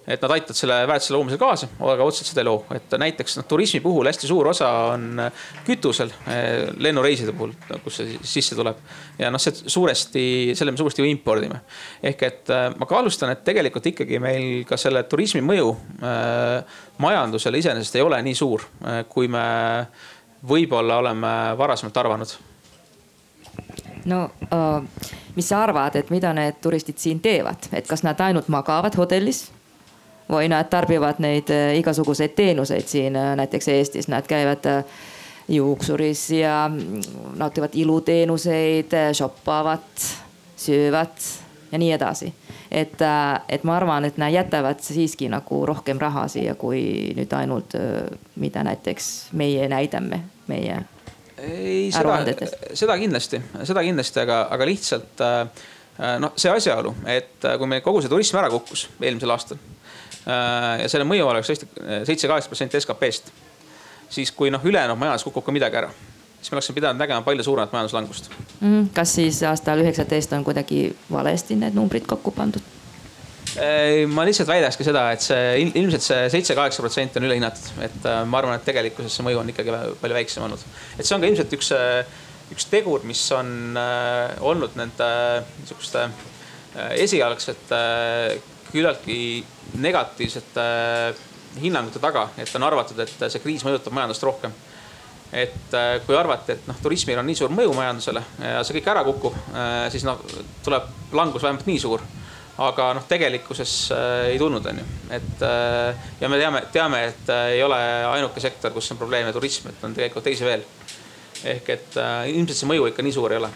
et nad aitavad selle väärtuse loomisel kaasa, aga otseselt seda ei loo. et näiteks noh, turismi puhul hästi suur osa on kütusel eh, lennureiside puhul, kus see sisse tuleb. ja noh, see suuresti, selle me suuresti ju impordime. ehk et eh, ma kaalustan, et tegelikult ikkagi meil ka selle turismi mõju äh, majandusele iseenesest ei ole nii suur, kui me võib-olla oleme varasemalt arvanud no uh, mis sa arvad, et mida need turistid siin teevad, et kas nad ainult magavad hotellis või nad tarbivad neid äh, igasuguseid teenuseid siin äh, näiteks Eestis, nad käivad juuksuris ja mm, nautivad iluteenuseid, shoppavad, söövad ja nii edasi. et, et ma arvan, et nad jätavad siiski nagu rohkem raha siia, kui nüüd ainult, mida näiteks meie näidame, meie ei, seda, seda kindlasti, seda kindlasti, aga, aga lihtsalt noh, see asjaolu, et kui meil kogu see turism ära kukkus eelmisel aastal Äh, ja selle mõju oleks tõesti äh, seitse-kaheksa protsenti SKP-st. siis kui noh, ülejäänud majanduses kukub ka midagi ära, siis me oleksime pidanud nägema palju suuremat majanduslangust mm,. kas siis aastal üheksateist on kuidagi valesti need numbrid kokku pandud? Ma lihtsalt väidaks ka seda, et see ilmselt see seitse-kaheksa protsenti on ülehinnatud, et äh, ma arvan, et tegelikkuses see mõju on ikkagi palju väiksem olnud. et see on ka ilmselt üks, üks tegur, mis on olnud nende niisuguste esialgsete küllaltki negatiivsete äh, hinnangute taga, et on arvatud, et see kriis mõjutab majandust rohkem. et äh, kui arvati, et noh, turismil on nii suur mõju majandusele ja see kõik ära kukub, äh, siis noh, tuleb langus vähemalt nii suur aga noh, tegelikkuses äh, ei tulnud, on ju, et äh, ja me teame, teame, et äh, ei ole ainuke sektor, kus on probleeme turism, et on tegelikult teisi veel. ehk et ilmselt see mõju ikka nii suur ei ole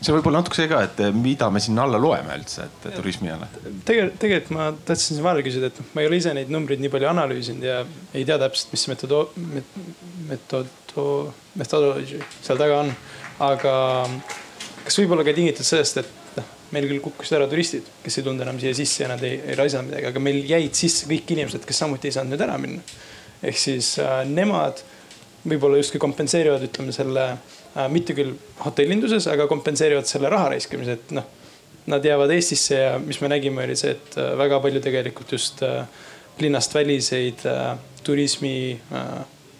see võib olla natuke see ka, et mida me sinna alla loeme üldse, et turismi alla. tegelikult, tegelikult ma tahtsin vahele küsida, et noh, ma ei ole ise neid numbreid nii palju analüüsinud ja ei tea täpselt, mis metodo-, metodo, metodoloogia seal taga on. aga kas võib olla ka tingitud sellest, et meil küll kukkusid ära turistid, kes ei tulnud enam siia sisse ja nad ei, ei raisanud midagi, aga meil jäid sisse kõik inimesed, kes samuti ei saanud nüüd ära minna. ehk siis äh, nemad võib-olla justkui kompenseerivad, ütleme selle Äh, mitte küll hotellinduses, aga kompenseerivad selle raha raiskamise, et noh. Nad jäävad Eestisse ja mis me nägime, oli see, et äh, väga palju tegelikult just äh, linnast väliseid turismi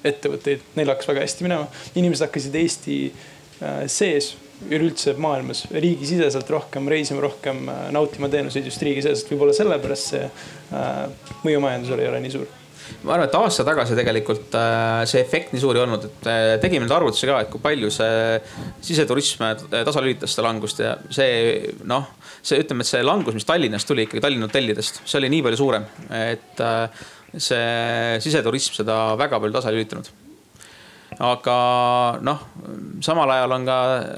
ettevõtteid, neil hakkas väga hästi minema. inimesed hakkasid Eesti sees üleüldse maailmas riigisiseselt rohkem reisima, rohkem nautima teenuseid just riigisiseselt, võib-olla sellepärast see mõju majandusele ei ole nii suur. Ma arvan, et aasta tagasi tegelikult äh, see efekt nii suur ei olnud, et äh, tegime nüüd arvutusi ka, et kui palju see siseturism äh, tasalülitas seda langust ja see noh, see ütleme, et see langus, mis Tallinnast tuli ikkagi Tallinna hotellidest, see oli nii palju suurem, et see siseturism seda väga palju tasalülitanud aga noh, samal ajal on ka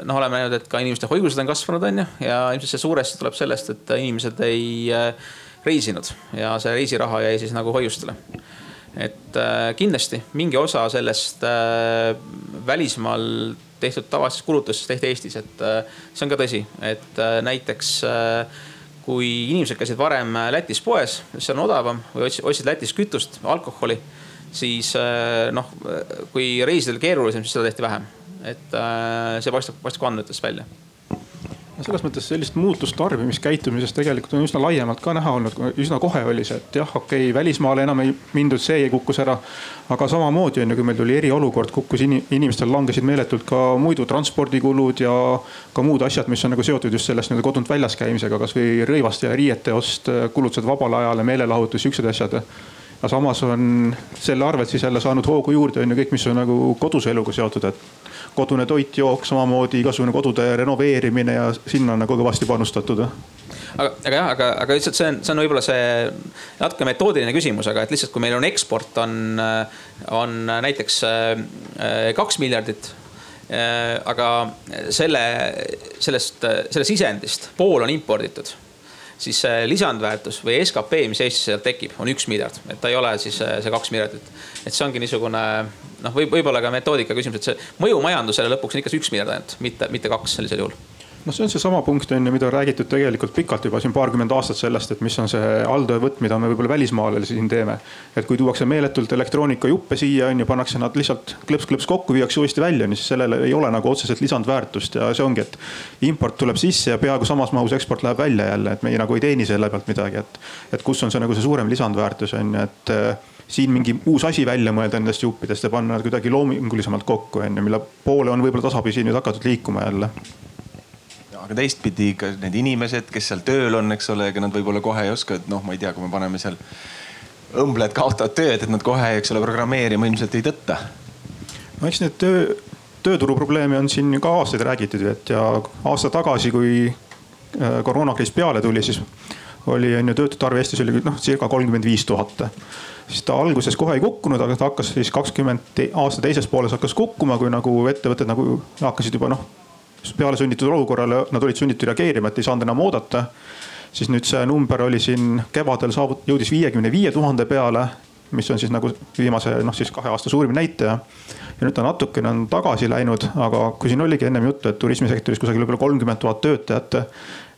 noh, oleme näinud, et ka inimeste hoiused on kasvanud, on ju, ja ilmselt see suuresti tuleb sellest, et inimesed ei reisinud ja see reisiraha jäi siis nagu hoiustele. Et äh, kindlasti mingi osa sellest äh, välismaal tehtud tavalistes kulutustes tehti Eestis, et see on ka tõsi, et näiteks kui inimesed käisid varem Lätis poes, see on odavam või ostsid Lätis kütust, alkoholi, siis noh, kui reisidel keerulisem, siis seda tehti vähem. et see paistab, paistab andmetest välja selles mõttes sellist muutust tarbimiskäitumises tegelikult on üsna laiemalt ka näha olnud, üsna kohe oli see, et jah, okei okay,, välismaale enam ei mindud, see kukkus ära. aga samamoodi on ju, kui meil tuli eriolukord, kukkus in, inimestel langesid meeletult ka muidu transpordikulud ja ka muud asjad, mis on nagu seotud just sellest nii-öelda kodunt väljas käimisega, kasvõi rõivaste ja riiete ost, kulutused vabale ajale, meelelahutus, siuksed asjad ja samas on selle arvelt siis jälle saanud hoogu juurde on ju kõik, mis on nagu koduse eluga seotud, et kodune toit, jook, samamoodi igasugune kodude renoveerimine ja sinna on nagu kõvasti panustatud aga, aga jah, aga, aga lihtsalt see on, see on võib-olla see natuke metoodiline küsimus, aga et lihtsalt, kui meil on eksport on, on näiteks äh, kaks miljardit. Äh, aga selle, sellest, selle sisendist pool on imporditud siis see lisandväärtus või skp, mis Eestis sealt tekib, on üks miljard, et ta ei ole siis äh, see kaks miljardit. et see ongi niisugune noh, võib, võib-olla ka metoodika küsimus, et see mõju majandusele lõpuks on ikka see üks miljard ainult, mitte, mitte kaks sellisel juhul noh, see on seesama punkt on ju, mida räägitud tegelikult pikalt juba siin paarkümmend aastat sellest, et mis on see alltöövõtt, mida me võib-olla välismaale siin teeme. et kui tuuakse meeletult elektroonikajuppe siia on ju, pannakse nad lihtsalt klõps-klõps kokku, viiakse uuesti välja, siis sellele ei ole nagu otseselt lisandväärtust ja see ongi, et import tuleb sisse ja peaaegu samas mahus eksport läheb välja jälle, et meie nagu ei teeni selle pealt midagi, et. et kus on see nagu see suurem lisandväärtus on ju, et äh, siin mingi uus asi välja mõelda nendest juppidest ja panna nad kuidagi loomingulisemalt kokku on ju, mille poole on võib-olla tasapisi nüüd hakatud liikuma jälle aga teistpidi ikka need inimesed, kes seal tööl on, eks ole, ega nad võib-olla kohe ei oska, et noh, ma ei tea, kui me paneme seal õmbled kaotavad tööd, et nad kohe, eks ole, programmeerima ilmselt ei tõtta. no eks neid töö, tööturu probleeme on siin ka aastaid räägitud et ja aasta tagasi, kui äh, koroonakriis peale tuli, siis oli on ju töötute arv Eestis oli noh circa kolmkümmend viis tuhat. siis ta alguses kohe ei kukkunud, aga ta hakkas siis kakskümmend aasta teises pooles hakkas kukkuma, kui nagu ettevõtted nagu hakkasid juba noh peale sunnitud olukorrale nad olid sunnitud reageerima, et ei saanud enam oodata. siis nüüd see number oli siin kevadel saavut-, jõudis viiekümne viie tuhande peale, mis on siis nagu viimase noh, siis kahe aasta suurim näitaja. ja nüüd ta natukene on tagasi läinud, aga kui siin oligi ennem juttu, et turismisektoris kusagil võib-olla kolmkümmend tuhat töötajat.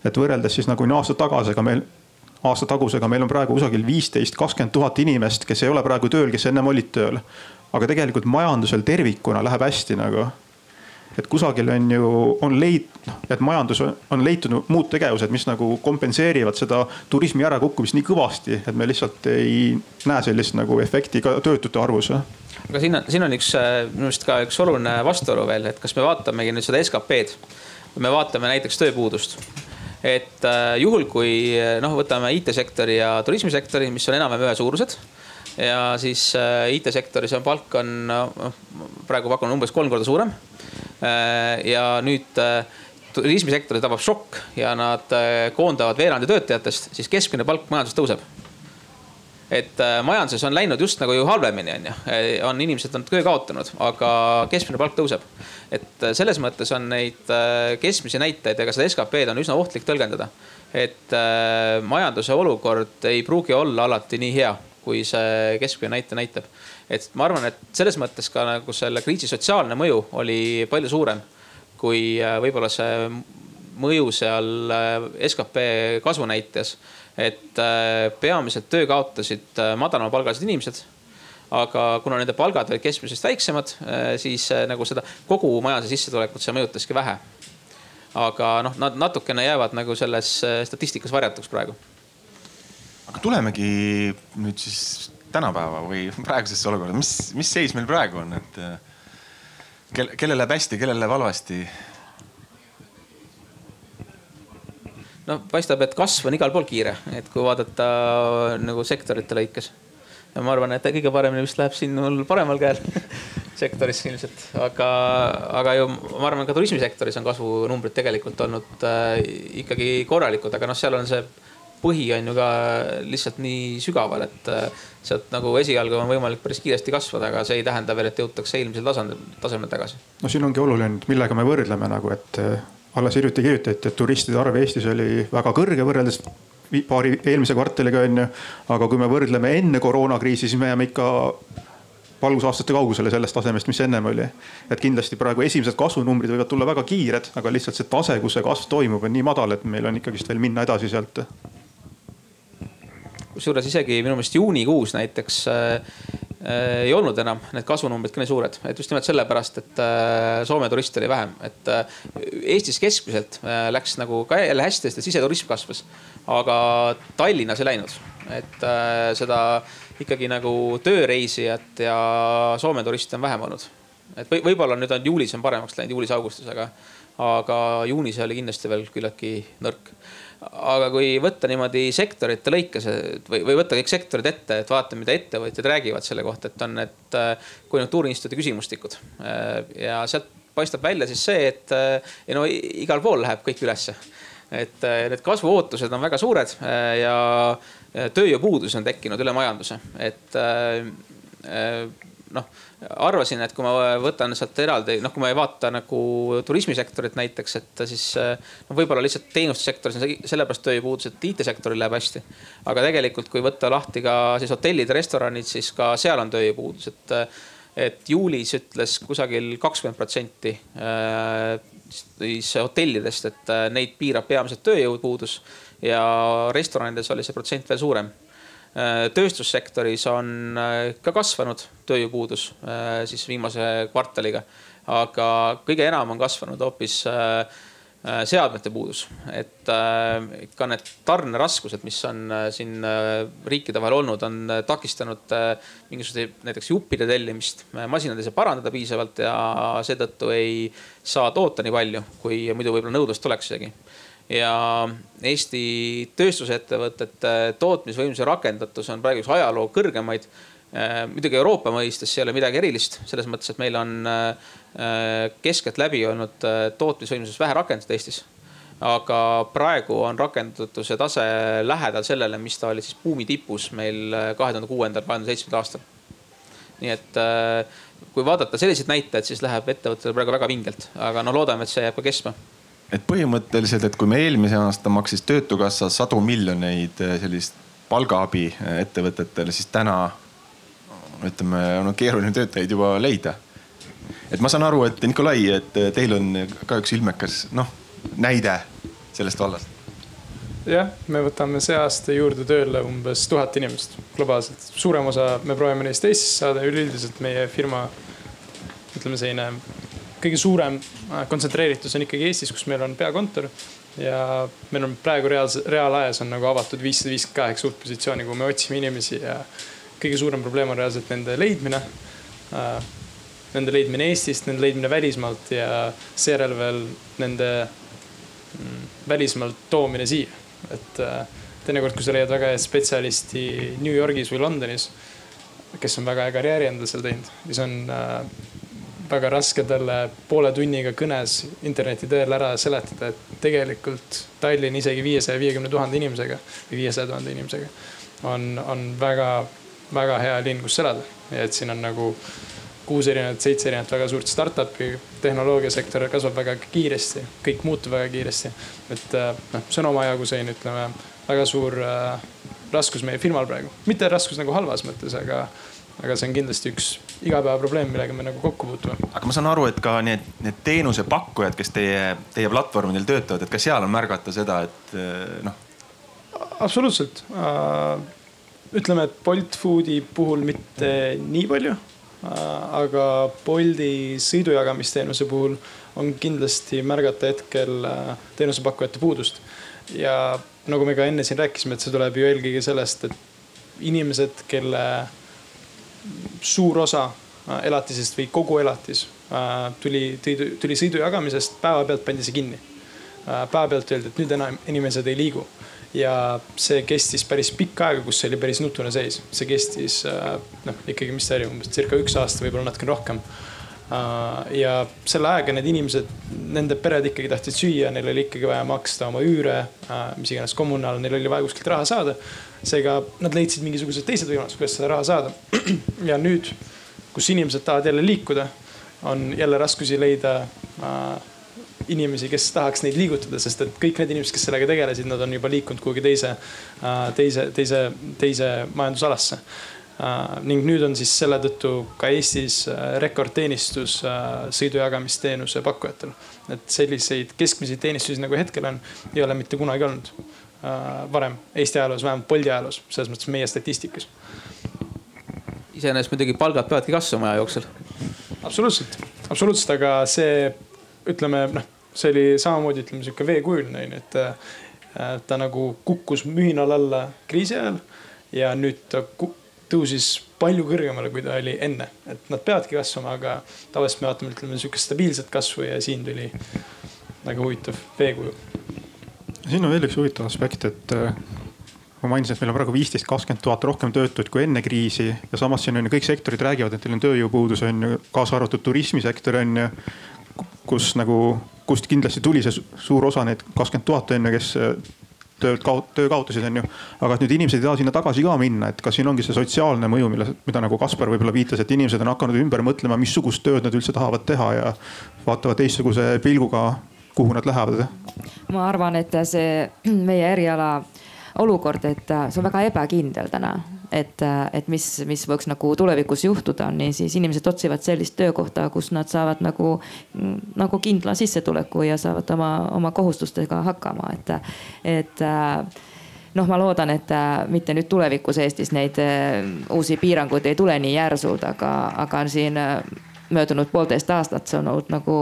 et võrreldes siis nagu aasta tagasega meil aasta tagusega meil on praegu kusagil viisteist, kakskümmend tuhat inimest, kes ei ole praegu tööl, kes ennem olid tööl. aga tegelikult majandusel tervikuna läheb hästi nagu et kusagil on ju, on leid-, noh, et majandus on leitud muud tegevused, mis nagu kompenseerivad seda turismi ärakukkumist nii kõvasti, et me lihtsalt ei näe sellist nagu efekti ka töötute arvus. aga siin on, siin on üks minu arust ka üks oluline vastuolu veel, et kas me vaatamegi nüüd seda SKP-d või me vaatame näiteks tööpuudust et äh, juhul, kui noh, võtame IT-sektori ja turismisektori, mis on enam-vähem ühesuurused ja siis äh, IT-sektoris on palk on noh, praegu pakun umbes kolm korda suurem Äh, ja nüüd äh, turismisektori tabab šokk ja nad äh, koondavad veerandi töötajatest, siis keskmine palk majanduses tõuseb. et majanduses on läinud just nagu ju halvemini, on ju, on inimesed on töö kaotanud, aga keskmine palk tõuseb. et selles mõttes on neid keskmisi näitajaid ega seda SKP-d on üsna ohtlik tõlgendada. et majanduse olukord ei pruugi olla alati nii hea, kui see keskmine näitaja näitab et ma arvan, et selles mõttes ka nagu selle kriisi sotsiaalne mõju oli palju suurem kui äh, võib-olla see mõju seal äh, skp kasvu näites. et äh, peamiselt töö kaotasid madalamapalgalised inimesed aga kuna nende palgad olid keskmisest väiksemad, siis nagu seda kogu majanduse sissetulekut see mõjutaski vähe. aga noh, nad natukene jäävad nagu selles statistikas varjatuks praegu. Aga tulemegi nüüd siis tänapäeva või praegusesse olukorda, mis, mis seis meil praegu on, et kel, kellel läheb hästi, kellel läheb halvasti? no paistab, et kasv on igal pool kiire, et kui vaadata nagu sektorite lõikes. ja ma arvan, et kõige paremini vist läheb siin mul paremal käel sektoris ilmselt, aga, aga ju ma arvan, ka turismisektoris on kasvunumbrid tegelikult olnud äh, ikkagi korralikud, aga noh, seal on see põhi on ju ka lihtsalt nii sügaval, et äh, sealt nagu esialgu on võimalik päris kiiresti kasvada, aga see ei tähenda veel, et jõutakse eelmisel tasandil, tasemel tagasi. no siin ongi oluline, millega me võrdleme nagu, et äh, alles hiljuti kirjutati, et turistide arv Eestis oli väga kõrge võrreldes paari eelmise kvartaliga on ju. aga kui me võrdleme enne koroonakriisi, siis me jääme ikka valgusaastate kaugusele sellest tasemest, mis ennem oli. et kindlasti praegu esimesed kasvunumbrid võivad tulla väga kiired, aga lihtsalt see tase, kus see kasv toimub, on nii madal, et meil on ikkagist veel minna edasi sealt. Kusjuures isegi minu meelest juunikuus näiteks äh, Äh, ei olnud enam need kasvunumbrid ka nii suured, et just nimelt sellepärast, et äh, Soome turiste oli vähem, et Eestis keskmiselt läks nagu ka jälle hästi, sest siseturism kasvas. aga Tallinnas ei läinud, et seda ikkagi nagu tööreisijat ja Soome turiste on vähem olnud. et või võib-olla nüüd on juulis on paremaks läinud, juulis-augustis, aga, aga juunis oli kindlasti veel küllaltki nõrk aga kui võtta niimoodi sektorite lõikes või, või võtta kõik sektorid ette, et vaata, mida ettevõtjad räägivad selle kohta, et on need äh, konjunktuuriinstituudi küsimustikud. Äh, ja sealt paistab välja siis see, et äh, no igal pool läheb kõik ülesse. et need kasvuootused on väga suured ja tööjõupuudus on tekkinud üle majanduse, et noh arvasin, et kui ma võtan sealt eraldi, noh, kui ma ei vaata nagu turismisektorit näiteks, et siis no võib-olla lihtsalt teenustussektoris on sellepärast tööjõupuudus, et IT-sektoril läheb hästi. aga tegelikult, kui võtta lahti ka siis hotellid restoranid, siis ka seal on tööjõupuudus, et, et juulis ütles kusagil kakskümmend protsenti äh, siis hotellidest, et neid piirab peamiselt tööjõupuudus ja restoranides oli see protsent veel suurem tööstussektoris on äh, ka kasvanud tööjõupuudus äh, siis viimase kvartaliga, aga kõige enam on kasvanud hoopis seadmete puudus, et ka need tarneraskused, mis on siin riikide vahel olnud, on takistanud mingisuguseid näiteks juppide tellimist. masinad ei saa parandada piisavalt ja seetõttu ei saa toota nii palju, kui muidu võib-olla nõudlust oleks isegi ja Eesti tööstusettevõtete tootmisvõimsuse rakendatus on praegu üks ajaloo kõrgemaid. Äh, muidugi Euroopa mõistes ei ole midagi erilist, selles mõttes, et meil on äh, keskeltläbi olnud äh, tootmisvõimsuses vähe rakendatud Eestis. aga praegu on rakendatuse tase lähedal sellele, mis ta oli siis buumi tipus meil kahe tuhande kuuendal, kahe tuhande seitsmendal aastal. nii et kui vaadata selliseid näitajaid, siis läheb ettevõttel praegu väga vingelt, aga no loodame, et see jääb ka kestma et põhimõtteliselt, et kui me eelmise aasta maksis Töötukassa sadu miljoneid eh, sellist palgaabi eh, ettevõtetele, siis täna ütleme, on keeruline töötajaid juba leida. et ma saan aru, et Nikolai, et teil on ka üks ilmekas noh näide sellest vallast. jah, me võtame see aasta juurde tööle umbes tuhat inimest globaalselt. suurem osa me proovime neist Eestisse saada, üleüldiselt meie firma ütleme selline kõige suurem äh, kontsentreeritus on ikkagi Eestis, kus meil on peakontor. ja meil on praegu reaalse, reaalajas on nagu avatud viissada viiskümmend kaheksa uut positsiooni, kuhu me otsime inimesi ja kõige suurem probleem on reaalselt nende leidmine. Äh, nende leidmine Eestist, nende leidmine välismaalt ja seejärel veel nende mm, välismaalt toomine siia. et äh, teinekord, kui sa leiad väga head spetsialisti New Yorgis või Londonis, kes on väga hea karjääri endale seal teinud, siis on väga raske talle poole tunniga kõnes interneti teel ära seletada, et tegelikult Tallinn isegi viiesaja viiekümne tuhande inimesega või viiesaja tuhande inimesega on, on väga-väga hea linn, kus elada. et siin on nagu kuus erinevat, seitse erinevat väga suurt startup'i, tehnoloogiasektor kasvab väga kiiresti, kõik muutub väga kiiresti. et äh, noh, see on omajagu selline, ütleme väga suur äh, raskus meie firmal praegu, mitte raskus nagu halvas mõttes, aga aga see on kindlasti üks igapäevaprobleem, millega me nagu kokku puutume. aga ma saan aru, et ka need, need teenusepakkujad, kes teie, teie platvormidel töötavad, et ka seal on märgata seda, et eh, noh. absoluutselt. Äh, ütleme, et Bolt Foodi puhul mitte nii palju. Äh, aga Bolti sõidujagamisteenuse puhul on kindlasti märgata hetkel äh, teenusepakkujate puudust. ja nagu me ka enne siin rääkisime, et see tuleb ju eelkõige sellest, et inimesed, kelle suur osa äh, elatisest või kogu elatis äh, tuli, tuli sõidu jagamisest, päevapealt pandi see kinni. Äh, päevapealt öeldi, et nüüd enam inimesed ei liigu. ja see kestis päris pikka aega, kus see oli päris nutune seis, see kestis noh, ikkagi, mis ta oli, umbes circa üks aasta, võib-olla natuke rohkem ja selle ajaga need inimesed, nende pered ikkagi tahtsid süüa, neil oli ikkagi vaja maksta oma üüre, mis iganes kommunaal, neil oli vaja kuskilt raha saada seega nad leidsid mingisugused teised võimalused, kuidas seda raha saada. ja nüüd, kus inimesed tahavad jälle liikuda, on jälle raskusi leida äh, inimesi, kes tahaks neid liigutada, sest et kõik need inimesed, kes sellega tegelesid, nad on juba liikunud kuhugi teise äh,, teise, teise, teise majandusalasse ning nüüd on siis selle tõttu ka Eestis rekordteenistus sõidujagamisteenuse pakkujatel. et selliseid keskmiseid teenistusi nagu hetkel on, ei ole mitte kunagi olnud varem Eesti ajaloos, vähemalt Bolti ajaloos, selles mõttes meie statistikas. iseenesest muidugi palgad peavadki kasvama aja jooksul. absoluutselt, absoluutselt, aga see ütleme noh, see oli samamoodi ütleme sihuke veekujuline onju, et äh, ta nagu kukkus mühinal alla kriisi ajal ja nüüd ta tõusis palju kõrgemale, kui ta oli enne, et nad peavadki kasvama, aga tavaliselt me vaatame, ütleme sihukest stabiilset kasvu ja siin tuli väga huvitav veekuju. siin on veel üks huvitav aspekt, et äh, ma mainisin, et meil on praegu viisteist, kakskümmend tuhat rohkem töötuid kui enne kriisi ja samas siin on ju kõik sektorid räägivad, et neil on tööjõupuudus on ju, kaasa arvatud turismisektor on ju. kus nagu, kust kindlasti tuli see suur osa neid kakskümmend tuhat on ju, kes tööd kaot-, töö kaotasid, on ju. aga et nüüd inimesed ei taha sinna tagasi ka minna, et kas siin ongi see sotsiaalne mõju, mille, mida nagu Kaspar võib-olla viitas, et inimesed on hakanud ümber mõtlema, missugust tööd nad üldse tahavad teha ja vaatavad teistsuguse pilguga, kuhu nad lähevad. ma arvan, et see meie eriala olukord, et see on väga ebakindel täna et, et mis, mis võiks nagu tulevikus juhtuda, niisiis inimesed otsivad sellist töökohta, kus nad saavad nagu, nagu kindla sissetuleku ja saavad oma, oma kohustustega hakkama, et, et noh, ma loodan, et mitte nüüd tulevikus Eestis neid uusi piiranguid ei tule nii järsult, aga, aga siin möödunud poolteist aastat, see on olnud nagu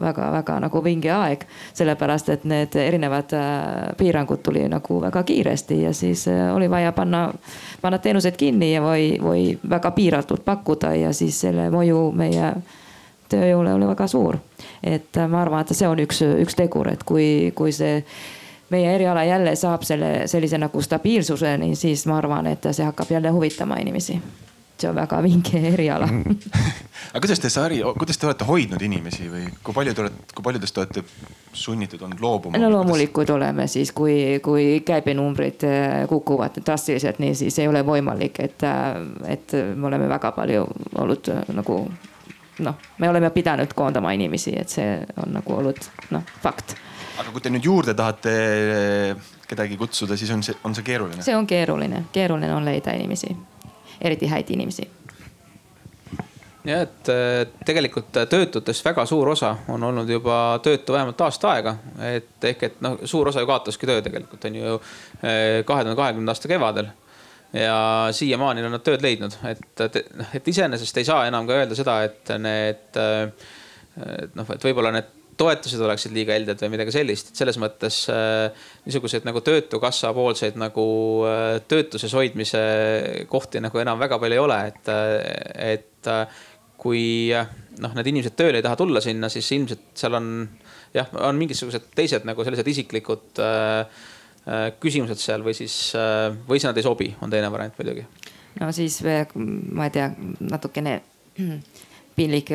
väga-väga nagu vinge aeg. sellepärast, et need erinevad äh, piirangud tuli nagu väga kiiresti ja siis äh, oli vaja panna, panna teenused kinni ja või, või väga piiratult pakkuda ja siis selle mõju meie tööjõule oli väga suur. et äh, ma arvan, et see on üks, üks tegur, et kui, kui see meie eriala jälle saab selle sellise nagu stabiilsuseni, siis ma arvan, et see hakkab jälle huvitama inimesi see on väga vinge eriala aga kuidas te, Sari, kuidas te olete hoidnud inimesi või kui palju te olete, kui paljudest te olete sunnitud olnud loobuma? no loomulikult kuidas... oleme siis, kui, kui käibenumbrid äh, kukuvad drastiliselt, nii siis ei ole võimalik, et, äh, et me oleme väga palju olnud äh, nagu noh, me oleme pidanud koondama inimesi, et see on nagu olnud noh, fakt. aga kui te nüüd juurde tahate kedagi kutsuda, siis on see, on see keeruline? see on keeruline, keeruline on leida inimesi eriti häid inimesi. Ja et äh, tegelikult töötutest väga suur osa on olnud juba töötu vähemalt aasta aega, et ehk et noh, suur osa ju kaotaski töö tegelikult on ju äh, kahe tuhande kahekümnenda aasta kevadel. ja siiamaani on nad tööd leidnud, et, et, et iseenesest ei saa enam ka öelda seda, et need noh, et võib-olla need toetused oleksid liiga helded või midagi sellist, et selles mõttes äh, niisuguseid nagu töötukassa poolseid nagu äh, töötuses hoidmise kohti nagu enam väga palju ei ole, et, äh, et kui noh, need inimesed tööle ei taha tulla sinna, siis ilmselt seal on jah, on mingisugused teised nagu sellised isiklikud äh, küsimused seal või siis äh,, või siis nad ei sobi, on teine variant muidugi. no siis ma ei tea, natukene piinlik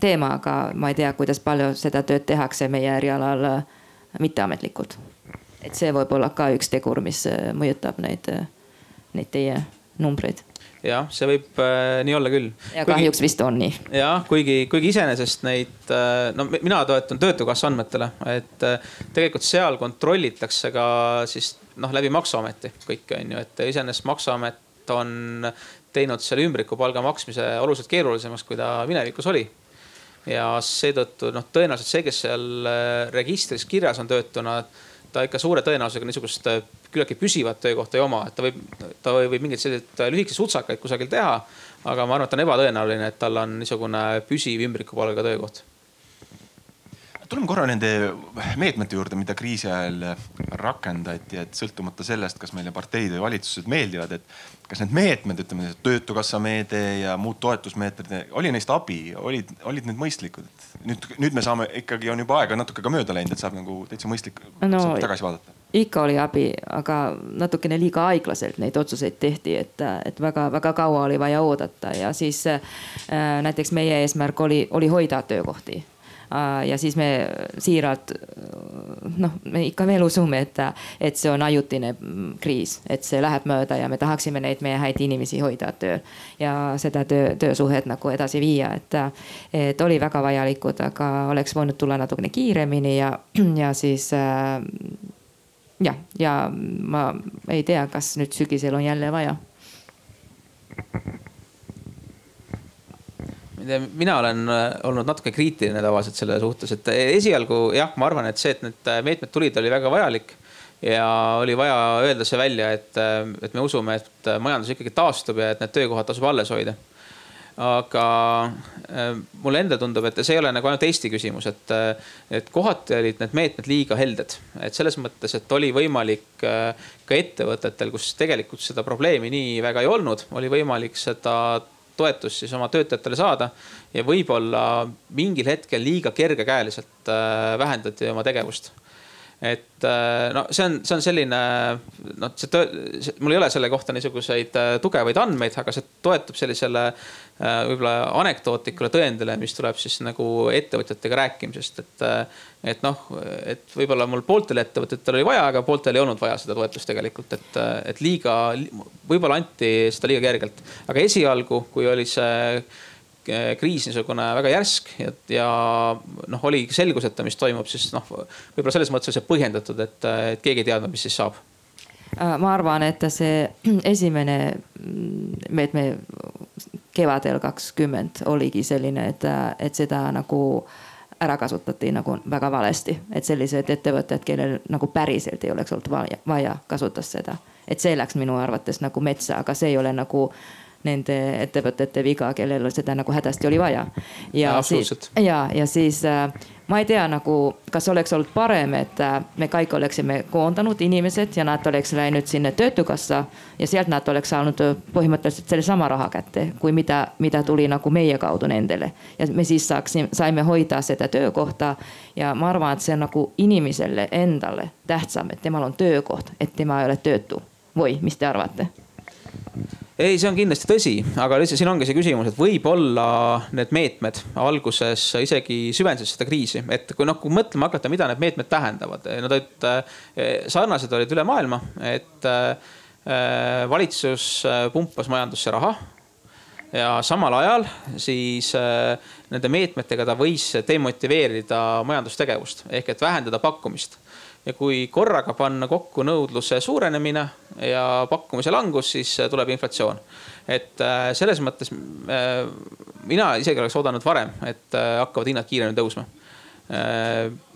teema, aga ma ei tea, kuidas palju seda tööd tehakse meie erialal mitteametlikult. et see võib olla ka üks tegur, mis äh, mõjutab neid, äh, neid teie numbreid jah, see võib äh, nii olla küll. ja kuigi, kahjuks vist on nii. jah, kuigi, kuigi iseenesest neid äh,, no mina toetun Töötukassa andmetele, et äh, tegelikult seal kontrollitakse ka siis noh, läbi maksuameti kõike on ju, et iseenesest maksuamet on teinud selle ümbrikupalga maksmise oluliselt keerulisemaks, kui ta minevikus oli ja seetõttu noh, tõenäoliselt see, kes seal äh, registris kirjas on töötuna, ta ikka suure tõenäosusega niisugust äh, küllaltki püsivat töökohta ei oma, et ta võib, ta võib mingeid selliseid äh, lühikesi sutsakaid kusagil teha. aga ma arvan, et on ebatõenäoline, et tal on niisugune püsiv ümbrikupalga töökoht tuleme korra nende meetmete juurde, mida kriisi ajal rakendati, et sõltumata sellest, kas meile parteid või valitsused meeldivad, et kas need meetmed, ütleme töötukassa meede ja muud toetusmeetmed, oli neist abi, olid, olid need mõistlikud? nüüd, nüüd me saame ikkagi on juba aega natuke ka mööda läinud, et saab nagu täitsa mõistlik no, tagasi vaadata. ikka oli abi, aga natukene liiga aeglaselt neid otsuseid tehti, et, et väga-väga kaua oli vaja oodata ja siis äh, näiteks meie eesmärk oli, oli hoida töökohti ja siis me siiralt noh, me ikka veel usume, et, et see on ajutine kriis, et see läheb mööda ja me tahaksime neid meie häid inimesi hoida tööl. ja seda töö, töösuhet nagu edasi viia, et, et oli väga vajalikud, aga oleks võinud tulla natukene kiiremini ja, ja siis äh, jah, ja ma ei tea, kas nüüd sügisel on jälle vaja mina olen äh, olnud natuke kriitiline tavaliselt selle suhtes, et esialgu jah, ma arvan, et see, et need meetmed tulid, oli väga vajalik. ja oli vaja öelda see välja, et, et me usume, et majandus ikkagi taastub ja et need töökohad tasub alles hoida aga äh, mulle endale tundub, et see ei ole nagu ainult Eesti küsimus, et, et kohati olid need meetmed liiga helded. et selles mõttes, et oli võimalik äh, ka ettevõtetel, kus tegelikult seda probleemi nii väga ei olnud, oli võimalik seda toetust siis oma töötajatele saada. ja võib-olla mingil hetkel liiga kergekäeliselt äh, vähendati oma tegevust et no see on, see on selline, noh, see, see, mul ei ole selle kohta niisuguseid tugevaid andmeid, aga see toetub sellisele Äh, võib-olla anekdootlikule tõendile, mis tuleb siis nagu ettevõtjatega rääkimisest, et. Äh, et noh, et võib-olla mul pooltel ettevõtetel oli vaja, aga pooltel ei olnud vaja seda toetust tegelikult, et, äh, et liiga, võib-olla anti seda liiga kergelt. aga esialgu, kui oli see kriis niisugune väga järsk ja, ja noh, oli selguseta, mis toimub, siis noh, võib-olla selles mõttes oli see põhjendatud, et, keegi ei teadnud, mis siis saab ma arvan, et see esimene meetme kevadel kakskümmend oligi selline, et, et seda nagu ära kasutati nagu väga valesti, et sellised ettevõtted, kellel nagu päriselt ei oleks olnud vaja, vaja, kasutas seda. et see läks minu arvates nagu metsa, aga see ei ole nagu nende ettevõtete viga, kellel seda nagu hädasti oli vaja. ja, ja siis ja, ja siis äh, ma ei tea nagu, kas oleks olnud parem, et äh, me kõik oleksime koondanud inimesed ja nad oleks läinud sinna töötukassa ja sealt nad oleks saanud äh, põhimõtteliselt sellesama raha kätte, kui mida, mida tuli nagu meie kaudu nendele. ja me siis saaksime, saime hoida seda töökohta ja ma arvan, et see on nagu inimesele endale tähtsam, et temal on töökoht, et tema ei ole töötu või mis te arvate? Ei, see on kindlasti tõsi, aga lihtsalt siin ongi see küsimus, et võib-olla need meetmed alguses isegi süvendasid seda kriisi, et kui noh, kui mõtlema hakata, mida need meetmed tähendavad, nad olid eh, sarnased olid üle maailma, et eh, valitsus eh, pumpas majandusse raha ja samal ajal siis nende meetmetega ta võis demotiveerida majandustegevust ehk et vähendada pakkumist ja kui korraga panna kokku nõudluse suurenemine ja pakkumise langus, siis äh, tuleb inflatsioon. et äh, selles mõttes äh, mina isegi oleks oodanud varem, et hakkavad hinnad kiiremini tõusma.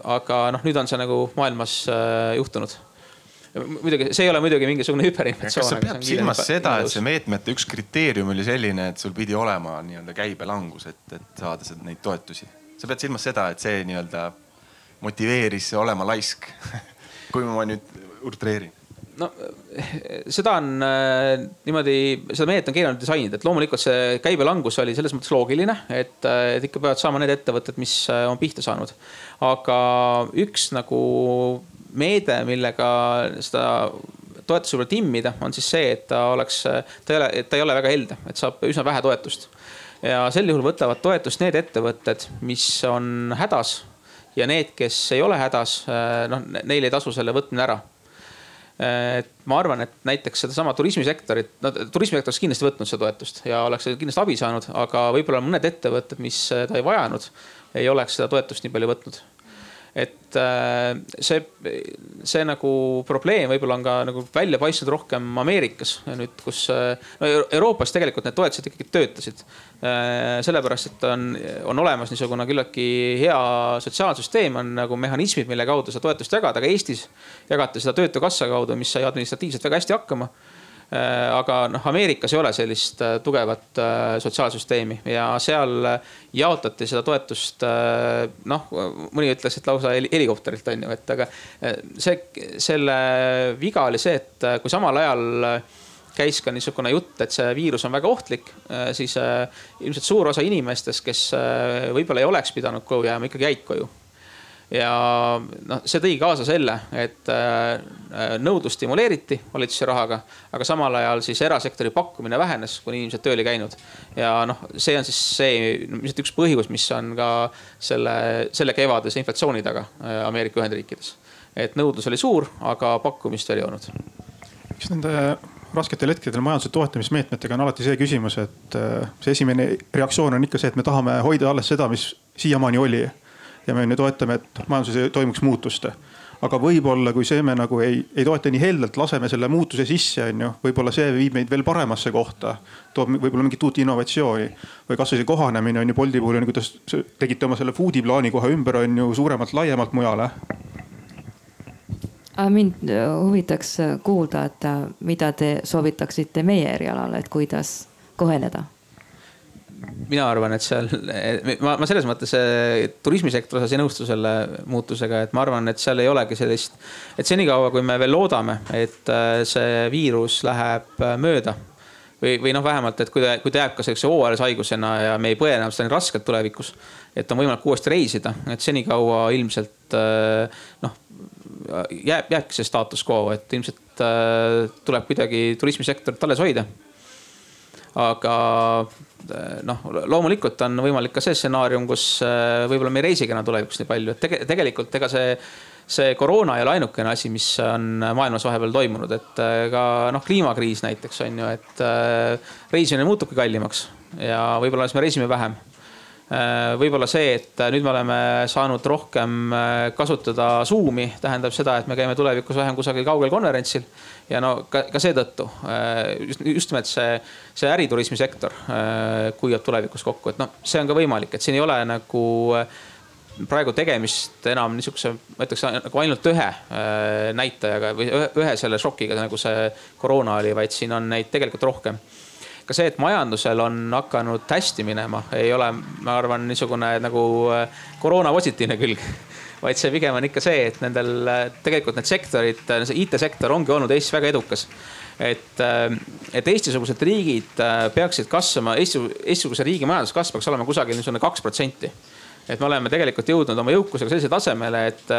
aga noh, nüüd on see nagu maailmas juhtunud muidugi, see ei ole muidugi mingisugune hüperinflatsioon. kas sa pead silmas seda, et see meetmete üks kriteerium oli selline, et sul pidi olema nii-öelda käibelangus, et, et saada neid toetusi? sa pead silmas seda, et see nii-öelda motiveeris olema laisk kui ma nüüd utreerin no seda on äh, niimoodi, seda meedet on keeruline disainida, et loomulikult see käibelangus oli selles mõttes loogiline, et, äh, et ikka peavad saama need ettevõtted, mis äh, on pihta saanud. aga üks nagu meede, millega seda toetuse võib-olla timmida, on siis see, et ta oleks, ta ei ole, ta ei ole väga helde, et saab üsna vähe toetust. ja sel juhul võtavad toetust need ettevõtted, mis on hädas ja need, kes ei ole hädas, äh, noh, neil ei tasu selle võtmine ära. Äh, et ma arvan, et näiteks sedasama turismisektorit, no turismisektor oleks kindlasti võtnud seda toetust ja oleks kindlasti abi saanud, aga võib-olla mõned ettevõtted, mis ta ei vajanud, ei oleks seda toetust nii palju võtnud et äh, see, see nagu probleem võib-olla on ka nagu välja paistnud rohkem Ameerikas nüüd, kus no Euroopas tegelikult need toetused ikkagi töötasid. Äh, sellepärast, et on, on olemas niisugune küllaltki hea sotsiaalsüsteem, on nagu mehhanismid, mille kaudu seda toetust jagada, aga Eestis jagati seda Töötukassa kaudu, mis sai administratiivselt väga hästi hakkama Äh, aga noh, Ameerikas ei ole sellist äh, tugevat äh, sotsiaalsüsteemi ja seal jaotati seda toetust noh, mõni ütles, et lausa helikopterilt on ju, et aga see, selle viga oli see, et kui samal ajal käis ka niisugune jutt, et see viirus on väga ohtlik, siis ilmselt suur osa inimestest, kes võib-olla ei oleks pidanud koju jääma, ikkagi jäid koju ja noh, see tõi kaasa selle, et äh, nõudlust stimuleeriti valitsuse rahaga, aga samal ajal siis erasektori pakkumine vähenes, kuni inimesed tööl ei käinud. ja noh, see on siis see ilmselt üks põhjus, mis on ka selle, selle kevadise inflatsiooni taga äh, Ameerika Ühendriikides. et nõudlus oli suur, aga pakkumist veel ei olnud. eks nende rasketel hetkedel majanduse toetamismeetmetega on alati see küsimus, et äh, see esimene reaktsioon on ikka see, et me tahame hoida alles seda, mis siiamaani oli ja me toetame, et majanduses toimuks muutust. aga võib-olla, kui see me nagu ei, ei toeta nii heldelt, laseme selle muutuse sisse, on ju, võib-olla see viib meid veel paremasse kohta. toob võib-olla mingit uut innovatsiooni või kasvõi see kohanemine on ju Bolti puhul on ju, kuidas tegite oma selle food'i plaani kohe ümber, on ju suuremalt, laiemalt mujale mind huvitaks kuulda, et mida te soovitaksite meie erialal, et kuidas koheneda mina arvan, et seal, ma, ma selles mõttes turismisektori osas ei nõustu selle muutusega, et ma arvan, et seal ei olegi sellist, et senikaua, kui me veel loodame, et äh, see viirus läheb äh, mööda või, või noh, vähemalt, et kui ta, kui ta jääb ka sellise hooajalise haigusena ja me ei põe enam seda nii raskelt tulevikus. et on võimalik uuesti reisida, et senikaua ilmselt noh, jääb, jääbki see status quo, et ilmselt tuleb kuidagi turismisektorit alles hoida aga eh, noh, loomulikult on võimalik ka see stsenaarium, kus eh, võib-olla me ei reisigi enam tulevikus nii palju, et tege, tegelikult ega see see koroona ei ole ainukene asi, mis on maailmas vahepeal toimunud, et eh, ka noh, kliimakriis näiteks on ju, et reisimine muutubki kallimaks ja võib-olla siis me reisime vähem Äh, võib-olla see, et nüüd me oleme saanud rohkem kasutada Zoom'i, tähendab seda, et me käime tulevikus vähem kusagil kaugel konverentsil. Ja no ka, ka seetõttu just, just nimelt see, see äriturismi sektor kuivab tulevikus kokku, et noh, see on ka võimalik, et siin ei ole nagu praegu tegemist enam niisuguse, ma ütleks nagu ainult ühe näitajaga või ühe selle šokiga, nagu see koroona oli, vaid siin on neid tegelikult rohkem. Ka see, et majandusel on hakanud hästi minema, ei ole, ma arvan, niisugune nagu äh, koroona positiivne külg vaid see pigem on ikka see, et nendel äh, tegelikult need sektorid, äh, see IT-sektor ongi olnud Eestis väga edukas. et, et Eesti-sugused riigid peaksid kasvama, Eesti, Eesti-suguse riigi majanduskasv peaks olema kusagil niisugune kaks protsenti. et me oleme tegelikult jõudnud oma jõukusega sellisele tasemele, et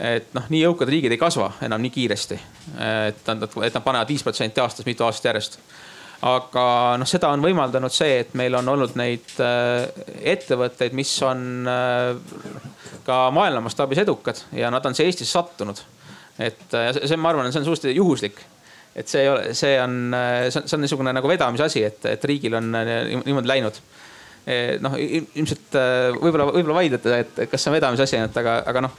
et noh, nii jõukad riigid ei kasva enam nii kiiresti. et nad, et nad panevad viis protsenti aastas mitu aastat järjest aga noh, seda on võimaldanud see, et meil on olnud neid äh, ettevõtteid, mis on äh, ka maailma mastaabis edukad ja nad on siia Eestisse sattunud. et äh, see, ma arvan, see on suhteliselt juhuslik et see ei ole, see on, see on, see on niisugune nagu vedamise asi, et, et riigil on niimoodi läinud. noh, ilmselt võib-olla, võib-olla vaidlete, et kas see on vedamise asi ainult, aga, aga noh,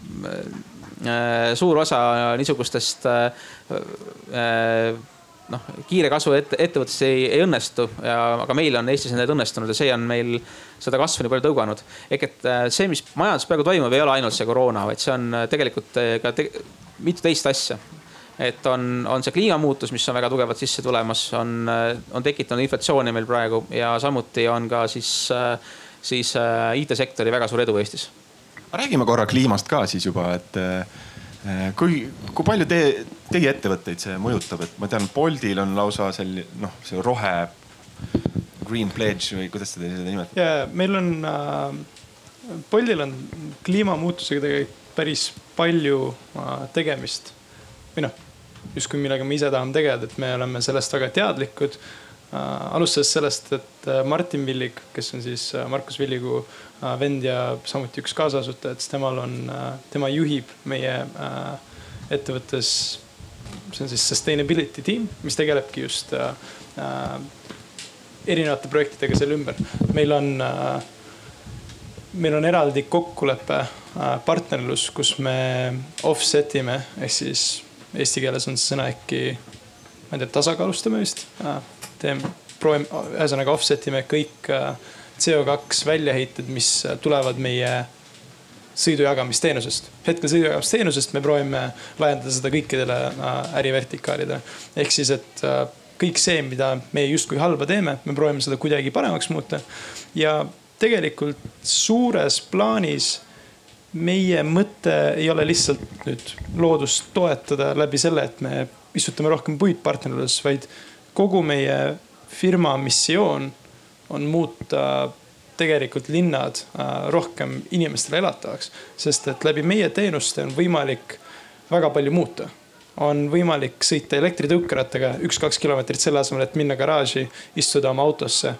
suur osa niisugustest noh, kiire kasvu ette, ettevõttes ei, ei õnnestu ja, aga meil on Eestis need õnnestunud ja see on meil seda kasvu nii palju tõuganud. ehk et äh, see, mis majanduses praegu toimub, ei ole ainult see koroona, vaid see on äh, tegelikult äh, ka te, mitu teist asja et on, on see kliimamuutus, mis on väga tugevalt sisse tulemas, on, on tekitanud inflatsiooni meil praegu ja samuti on ka siis, siis IT-sektori väga suur edu Eestis. räägime korra kliimast ka siis juba, et kui, kui palju te, teie ettevõtteid see mõjutab, et ma tean, Boltil on lausa selline noh, see rohe green pledge või kuidas te seda nimetate? ja meil on äh,, Boltil on kliimamuutusega tegelikult päris palju äh, tegemist. või noh, justkui millega me ise tahame tegeleda, et me oleme sellest väga teadlikud äh,. alustades sellest, et äh, Martin Villig, kes on siis äh, Markus Villigu äh, vend ja samuti üks kaasasutajad, siis temal on, äh, tema juhib meie äh, ettevõttes. See on siis sustainability tiim, mis tegelebki just erinevate projektidega selle ümber. meil on, meil on eraldi kokkulepe, partnerlus, kus me offset ime ehk siis eesti keeles on see sõna äkki, ma ei tea, tasakaalustame vist. teeme, proovime, ühesõnaga offset ime kõik CO2 väljaheited, mis tulevad meie sõidujagamisteenusest. hetkel sõidujagamisteenusest me proovime laiendada seda kõikidele äh, ärivertikaalidele. ehk siis, et äh, kõik see, mida me justkui halba teeme, me proovime seda kuidagi paremaks muuta. ja tegelikult suures plaanis meie mõte ei ole lihtsalt nüüd loodust toetada läbi selle, et me istutame rohkem puid partnerluses, vaid kogu meie firma missioon on muuta tegelikult linnad äh, rohkem inimestele elatavaks. sest et läbi meie teenuste on võimalik väga palju muuta. on võimalik sõita elektritõukerattaga üks-kaks kilomeetrit selle asemel, et minna garaaži, istuda oma autosse,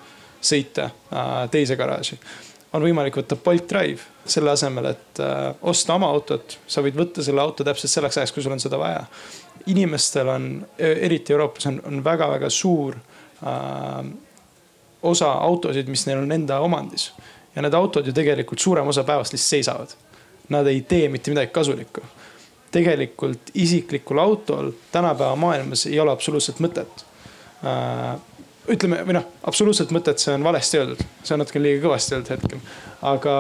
sõita äh, teise garaaži. on võimalik võtta Bolt Drive selle asemel, et äh, osta oma autot, sa võid võtta selle auto täpselt selleks ajaks, kui sul on seda vaja. inimestel on, eriti Euroopas on, on väga-väga suur äh, osa autosid, mis neil on enda omandis. ja need autod ju tegelikult suurem osa päevast lihtsalt seisavad. Nad ei tee mitte midagi kasulikku. tegelikult isiklikul autol tänapäeva maailmas ei ole absoluutselt mõtet äh, ütleme või noh, absoluutselt mõtet, see on valesti öeldud, see on natuke liiga kõvasti öeldud hetkel. aga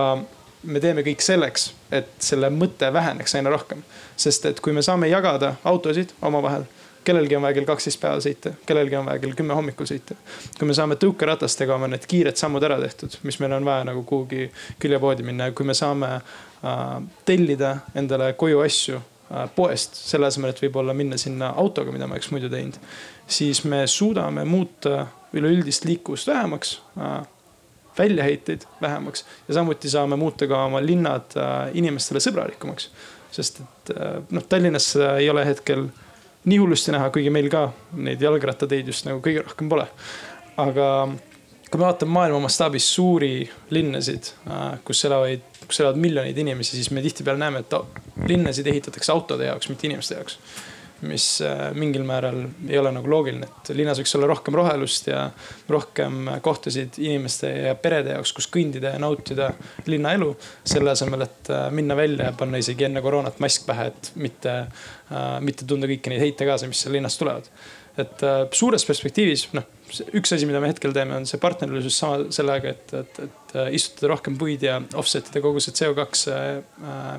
me teeme kõik selleks, et selle mõte väheneks aina rohkem. sest et kui me saame jagada autosid omavahel, kellelgi on vaja kell kaksteist päeval sõita, kellelgi on vaja kell kümme hommikul sõita. kui me saame tõukeratastega oma need kiired sammud ära tehtud, mis meil on vaja nagu kuhugi küljepoodi minna ja kui me saame äh, tellida endale koju asju äh, poest, selle asemel, et võib-olla minna sinna autoga, mida ma oleks muidu teinud. siis me suudame muuta üleüldist liikuvust vähemaks äh, väljaheiteid vähemaks ja samuti saame muuta ka oma linnad äh, inimestele sõbralikumaks. sest et äh, noh, Tallinnas ei ole hetkel nii hullusti näha, kuigi meil ka neid jalgrattateid just nagu kõige rohkem pole. aga kui me vaatame maailma mastaabis suuri linnasid, äh, kus elavaid, kus elavad miljoneid inimesi, siis me tihtipeale näeme, et linnasid ehitatakse autode jaoks, mitte inimeste jaoks mis äh, mingil määral ei ole nagu loogiline, et linnas võiks olla rohkem rohelust ja rohkem kohtasid inimeste ja perede jaoks, kus kõndida ja nautida linnaelu. selle asemel, et äh, minna välja ja panna isegi enne koroonat mask pähe, et mitte, äh, mitte tunda kõiki neid heite gaase, mis seal linnast tulevad. et suures perspektiivis, noh üks asi, mida me hetkel teeme, on see partnerluses sama sellega, et, et, et äh, istutada rohkem puid ja offset ida kogu see CO2, äh,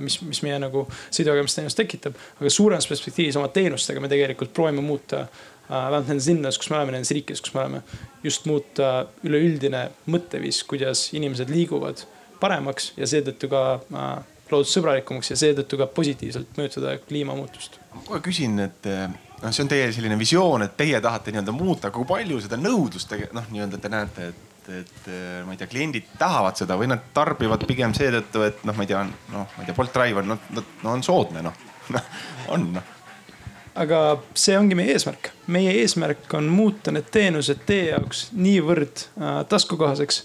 mis, mis meie nagu sõidujagamisteenus tekitab. aga suuremas perspektiivis oma teenustega me tegelikult proovime muuta äh, vähemalt nendes linnades, kus me oleme, nendes riikides, kus me oleme. just muuta üleüldine mõtteviis, kuidas inimesed liiguvad paremaks ja seetõttu ka loodussõbralikumaks ja seetõttu ka positiivselt mõjutada kliimamuutust. ma kohe küsin, et noh, see on teie selline visioon, et teie tahate nii-öelda muuta, kui palju seda nõudlust noh, nii-öelda te näete, et, et ma ei tea, kliendid tahavad seda või nad tarbivad pigem seetõttu, et noh, ma ei tea, noh, ma ei tea, Bolt Driver, noh, no on soodne noh on noh aga see ongi meie eesmärk. meie eesmärk on muuta need teenused teie jaoks niivõrd äh, taskukohaseks,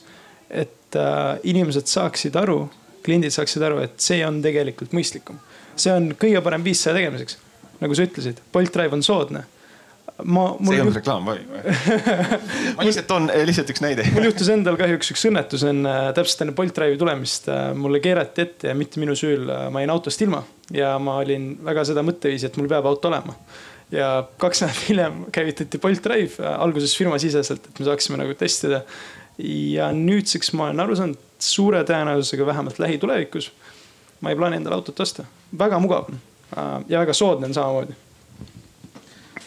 et äh, inimesed saaksid aru, kliendid saaksid aru, et see on tegelikult mõistlikum. see on kõige parem viis selle tegemiseks nagu sa ütlesid, Bolt Drive on soodne ma. see ei olnud juht... reklaam või, või? ma lihtsalt toon eh, lihtsalt üks näide. mul juhtus endal kahjuks üks õnnetus enne, täpselt enne Bolt Drive'i tulemist. Äh, mulle keerati ette ja mitte minu süül, äh, ma jäin autost ilma ja ma olin väga seda mõtteviisi, et mul peab auto olema. ja kaks nädalat hiljem käivitati Bolt Drive, äh, alguses firmasiseselt, et me saaksime nagu testida. ja nüüdseks ma olen aru saanud, suure tõenäosusega vähemalt lähitulevikus ma ei plaani endale autot osta, väga mugav Äh, ja väga soodne on samamoodi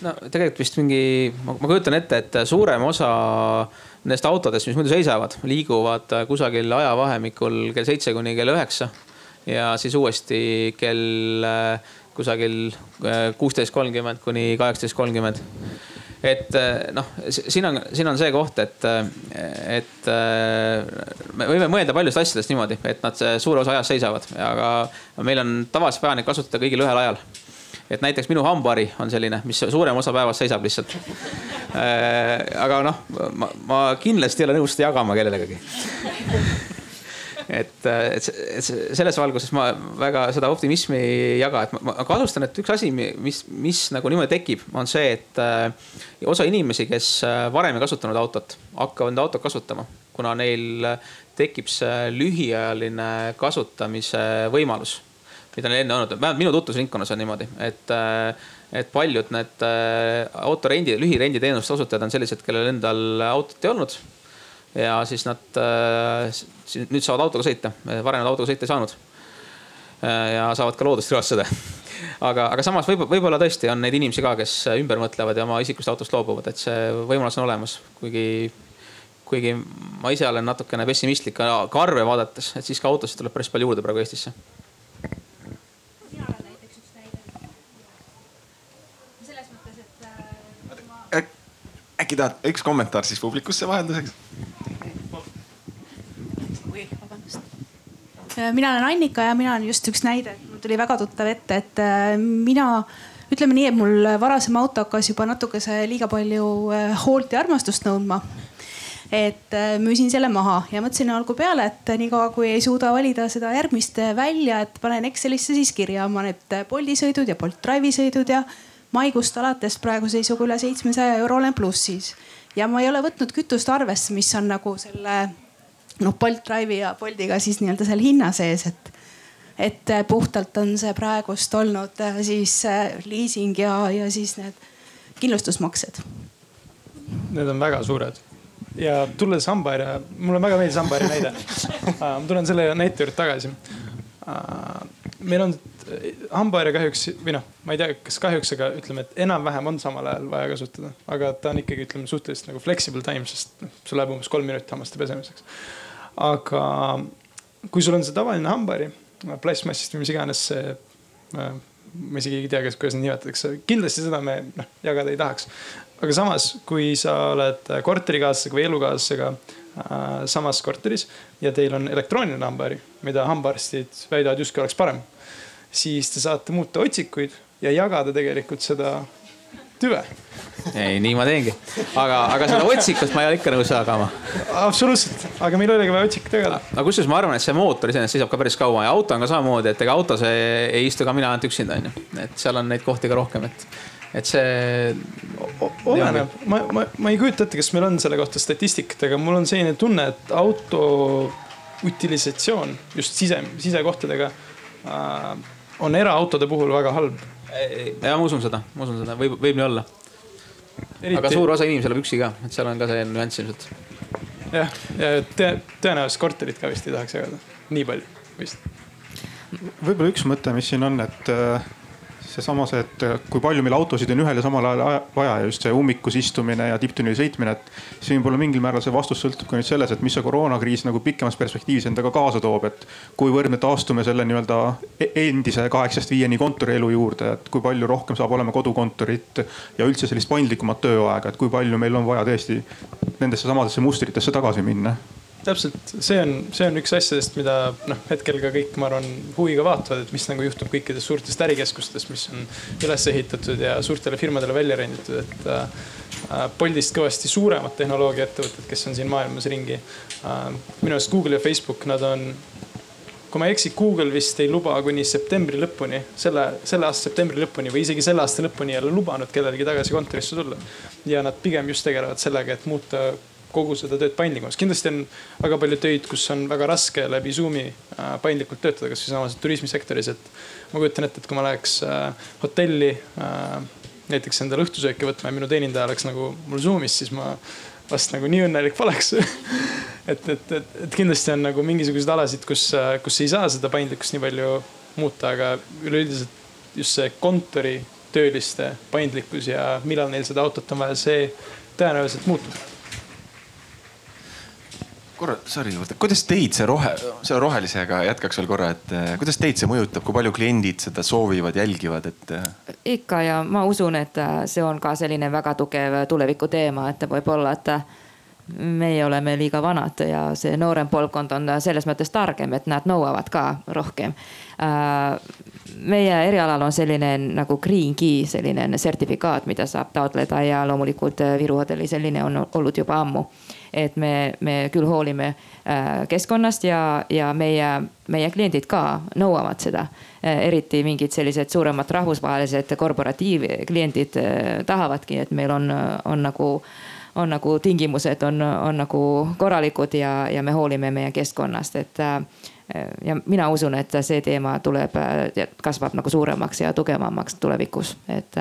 no tegelikult vist mingi, ma kujutan ette, et suurem osa nendest autodest, mis muidu seisavad, liiguvad kusagil ajavahemikul kell seitse kuni kell üheksa. ja siis uuesti kell äh, kusagil äh, kuusteist kolmkümmend kuni kaheksateist kolmkümmend et eh, noh, siin on, siin on see koht, et, et eh, me võime mõelda paljudest asjadest niimoodi, et nad suure osa ajast seisavad, aga meil on tavaliselt vaja neid kasutada kõigil ühel ajal et näiteks minu hambahari on selline, mis suurem osa päevast seisab lihtsalt. Eh, aga noh, ma, ma kindlasti ei ole nõus seda jagama kellegagi et, et, et selles valguses ma väga seda optimismi ei jaga, et ma, ma kahtlustan, et üks asi, mis, mis nagu niimoodi tekib, on see, et äh, osa inimesi, kes äh, varem ei kasutanud autot, hakkavad enda autot kasutama, kuna neil tekib see lühiajaline kasutamise võimalus, mida neil enne olnud, vähemalt minu tutvusringkonnas on niimoodi, et äh, et paljud need autorendi, lühirenditeenuste osutajad on sellised, kellel endal autot ei olnud ja siis nad äh, nüüd saavad autoga sõita, varem nad autoga sõita ei saanud. Äh, ja saavad ka loodust külastada. aga, aga samas võib, võib-olla tõesti on neid inimesi ka, kes ümber mõtlevad ja oma isiklikust autost loobuvad, et see võimalus on olemas, kuigi kuigi ma ise olen natukene pessimistlik ka arve vaadates, et siis ka autosid tuleb päris palju juurde praegu Eestisse. Äkki tahad üks kommentaar siis publikusse vahelduseks? Äh, mina olen Annika ja mina olen just üks näide, mul tuli väga tuttav ette, et äh, mina ütleme nii, et mul varasem auto hakkas juba natukese liiga palju äh, hoolt ja armastust nõudma. et müüsin selle maha ja mõtlesin algul peale, et niikaua kui ei suuda valida seda järgmist välja, et panen Excelisse siis kirja oma need Bolti sõidud ja Bolt Drive'i sõidud ja maikuust alates praeguse seisuga üle seitsmesaja euro olen plussis. ja ma ei ole võtnud kütust arvesse, mis on nagu selle noh Bolt Drive'i ja Boltiga siis nii-öelda seal hinna sees, et et äh, puhtalt on see praegust olnud äh, siis äh, liising ja, ja siis need kindlustusmaksed. Need on väga suured ja tulles hambaharja, mulle väga meeldis hambaharja näide. ma tulen selle näite juurde tagasi. meil on hambaharja kahjuks või noh, ma ei tea, kas kahjuks, aga ütleme, et enam-vähem on samal ajal vaja kasutada, aga ta on ikkagi, ütleme suhteliselt nagu flexible time, sest noh, sul läheb umbes kolm minutit hammaste pesemiseks. aga kui sul on see tavaline hambahari, plastmassist või mis iganes see ma isegi ei tea, kas, kuidas neid nimetatakse, kindlasti seda me noh jagada ei tahaks aga samas, kui sa oled korterikaaslasega või elukaaslasega äh, samas korteris ja teil on elektrooniline hambahari, mida hambaarstid väidavad justkui oleks parem, siis te saate muuta otsikuid ja jagada tegelikult seda tüve. ei, nii ma teengi, aga, aga seda otsikut ma ei ole ikka nõus jagama. absoluutselt, aga meil oligi vaja otsikut jagada. aga kusjuures ma arvan, et see mootor iseenesest seisab ka päris kaua ja auto on ka samamoodi, et ega autos ei, ei istu ka mina ainult üksinda, onju. et seal on neid kohti ka rohkem, et et see. oleneb, ma, ma, ma ei kujuta ette, kas meil on selle kohta statistikat, aga mul on selline tunne, et auto utilisatsioon just sise, sisekohtadega äh, on eraautode puhul väga halb. ja ma usun seda, ma usun seda, võib, võib nii olla. Aga suur osa inimesi elab üksi ka, et seal on ka see nüanss ilmselt. jah, ja te, tõenäoliselt korterit ka vist ei tahaks jagada, nii palju vist. võib-olla üks mõte, mis siin on, et äh, seesama see, et äh, kui palju meil autosid on ühel ja samal ajal vaja ja just see ummikus istumine ja tipptunnil sõitmine, et siin võib-olla mingil määral see vastus sõltub ka nüüd selles, et mis see koroonakriis nagu pikemas perspektiivis endaga kaasa toob, et kuivõrd me taastume selle nii-öelda e-, endise kaheksast viieni kontorielu juurde, et kui palju rohkem saab olema kodukontorit ja üldse sellist paindlikumat tööaega, et kui palju meil on vaja tõesti nendesse samadesse mustritesse tagasi minna täpselt, see on, see on üks asjadest, mida noh, hetkel ka kõik, ma arvan, huviga vaatavad, et mis nagu juhtub kõikides suurtest ärikeskustes, mis on üles ehitatud ja suurtele firmadele välja renditud, et äh,. Boltist kõvasti suuremad tehnoloogiaettevõtted, kes on siin maailmas ringi äh,. minu arust Google ja Facebook, nad on kui ma ei eksi, Google vist ei luba kuni septembri lõpuni, selle, selle aasta septembri lõpuni või isegi selle aasta lõpuni ei ole lubanud kellelegi tagasi kontorisse tulla. ja nad pigem just tegelevad sellega, et muuta kogu seda tööd paindlikumaks. kindlasti on väga palju töid, kus on väga raske läbi Zoom'i äh, paindlikult töötada, kasvõi samas turismisektoris, et ma kujutan ette, et kui ma läheks äh, hotelli äh, näiteks endale õhtusööki võtma ja minu teenindaja oleks nagu mul Zoom'is, siis ma vast nagu nii õnnelik poleks et, et, et, et kindlasti on nagu mingisuguseid alasid, kus, kus ei saa seda paindlikkust nii palju muuta, aga üleüldiselt just see kontoritööliste paindlikkus ja millal neil seda autot on vaja, see tõenäoliselt muutub korra, sorry, kuidas teid see rohe, selle rohelisega jätkaks veel korra, et eh, kuidas teid see mõjutab, kui palju kliendid seda soovivad, jälgivad, et? Eh? ikka ja ma usun, et eh, see on ka selline väga tugev tuleviku teema, et võib-olla, et meie oleme liiga vanad ja see noorem põlvkond on selles mõttes targem, et nad nõuavad ka rohkem. meie erialal on selline nagu Green Key, selline sertifikaat, mida saab taotleda ja loomulikult Viru hotelli selline on olnud juba ammu et me, me küll hoolime äh, keskkonnast ja, ja meie, meie kliendid ka nõuavad seda. Äh, eriti mingid sellised suuremad rahvusvahelised korporatiivkliendid äh, tahavadki, et meil on, on nagu on nagu tingimused on, on nagu korralikud ja, ja me hoolime meie keskkonnast, et ja mina usun, et see teema tuleb, kasvab nagu suuremaks ja tugevamaks tulevikus, et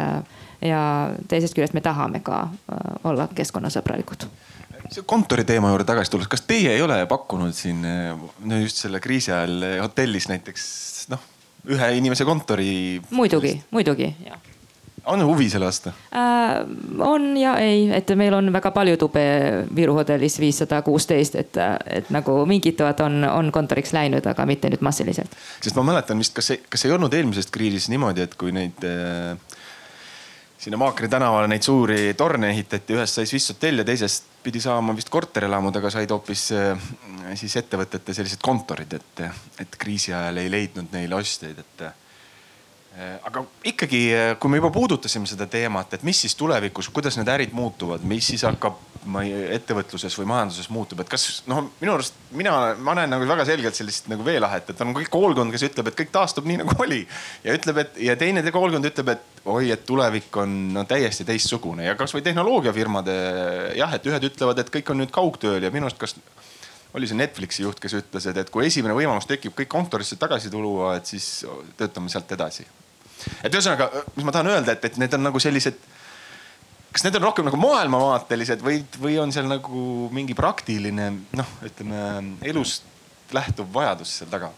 ja teisest küljest me tahame ka olla keskkonnasõbralikud see kontori teema juurde tagasi tulles, kas teie ei ole pakkunud siin no just selle kriisi ajal hotellis näiteks noh, ühe inimese kontori? muidugi, muidugi jah on huvi selle vastu äh,? on ja ei, et meil on väga palju tube Viru hotellis viissada kuusteist, et, et nagu mingitavad on, on kontoriks läinud, aga mitte nüüd massiliselt. sest ma mäletan vist, kas, kas ei olnud eelmises kriisis niimoodi, et kui neid äh, sinna Maakri tänavale neid suuri torne ehitati, ühest sai Swiss hotell ja teisest pidi saama vist korterelamud, aga said hoopis äh, siis ettevõtete sellised kontorid, et, et kriisi ajal ei leidnud neile ostjaid, et. Äh, aga ikkagi, äh, kui me juba puudutasime seda teemat, et mis siis tulevikus, kuidas need ärid muutuvad, mis siis hakkab ma ei, ettevõtluses või majanduses muutub, et kas noh, minu arust mina, ma näen nagu väga selgelt sellist nagu veelahet, et on kõik koolkond, kes ütleb, et kõik taastub nii nagu oli. ja ütleb, et ja teine koolkond ütleb, et oi, et tulevik on no, täiesti teistsugune ja kasvõi tehnoloogiafirmade jah, et ühed ütlevad, et kõik on nüüd kaugtööl ja minu arust, kas oli see Netflixi juht, kes ütles, et, et kui esimene võimalus tekib kõik kontorisse tagasi tuua, et siis töötame sealt edasi. Et ühesõnaga, mis ma tahan öelda, et, et need on nagu sellised kas need on rohkem nagu maailmavaatelised või, või on seal nagu mingi praktiline noh, ütleme elust lähtuv vajadus seal taga?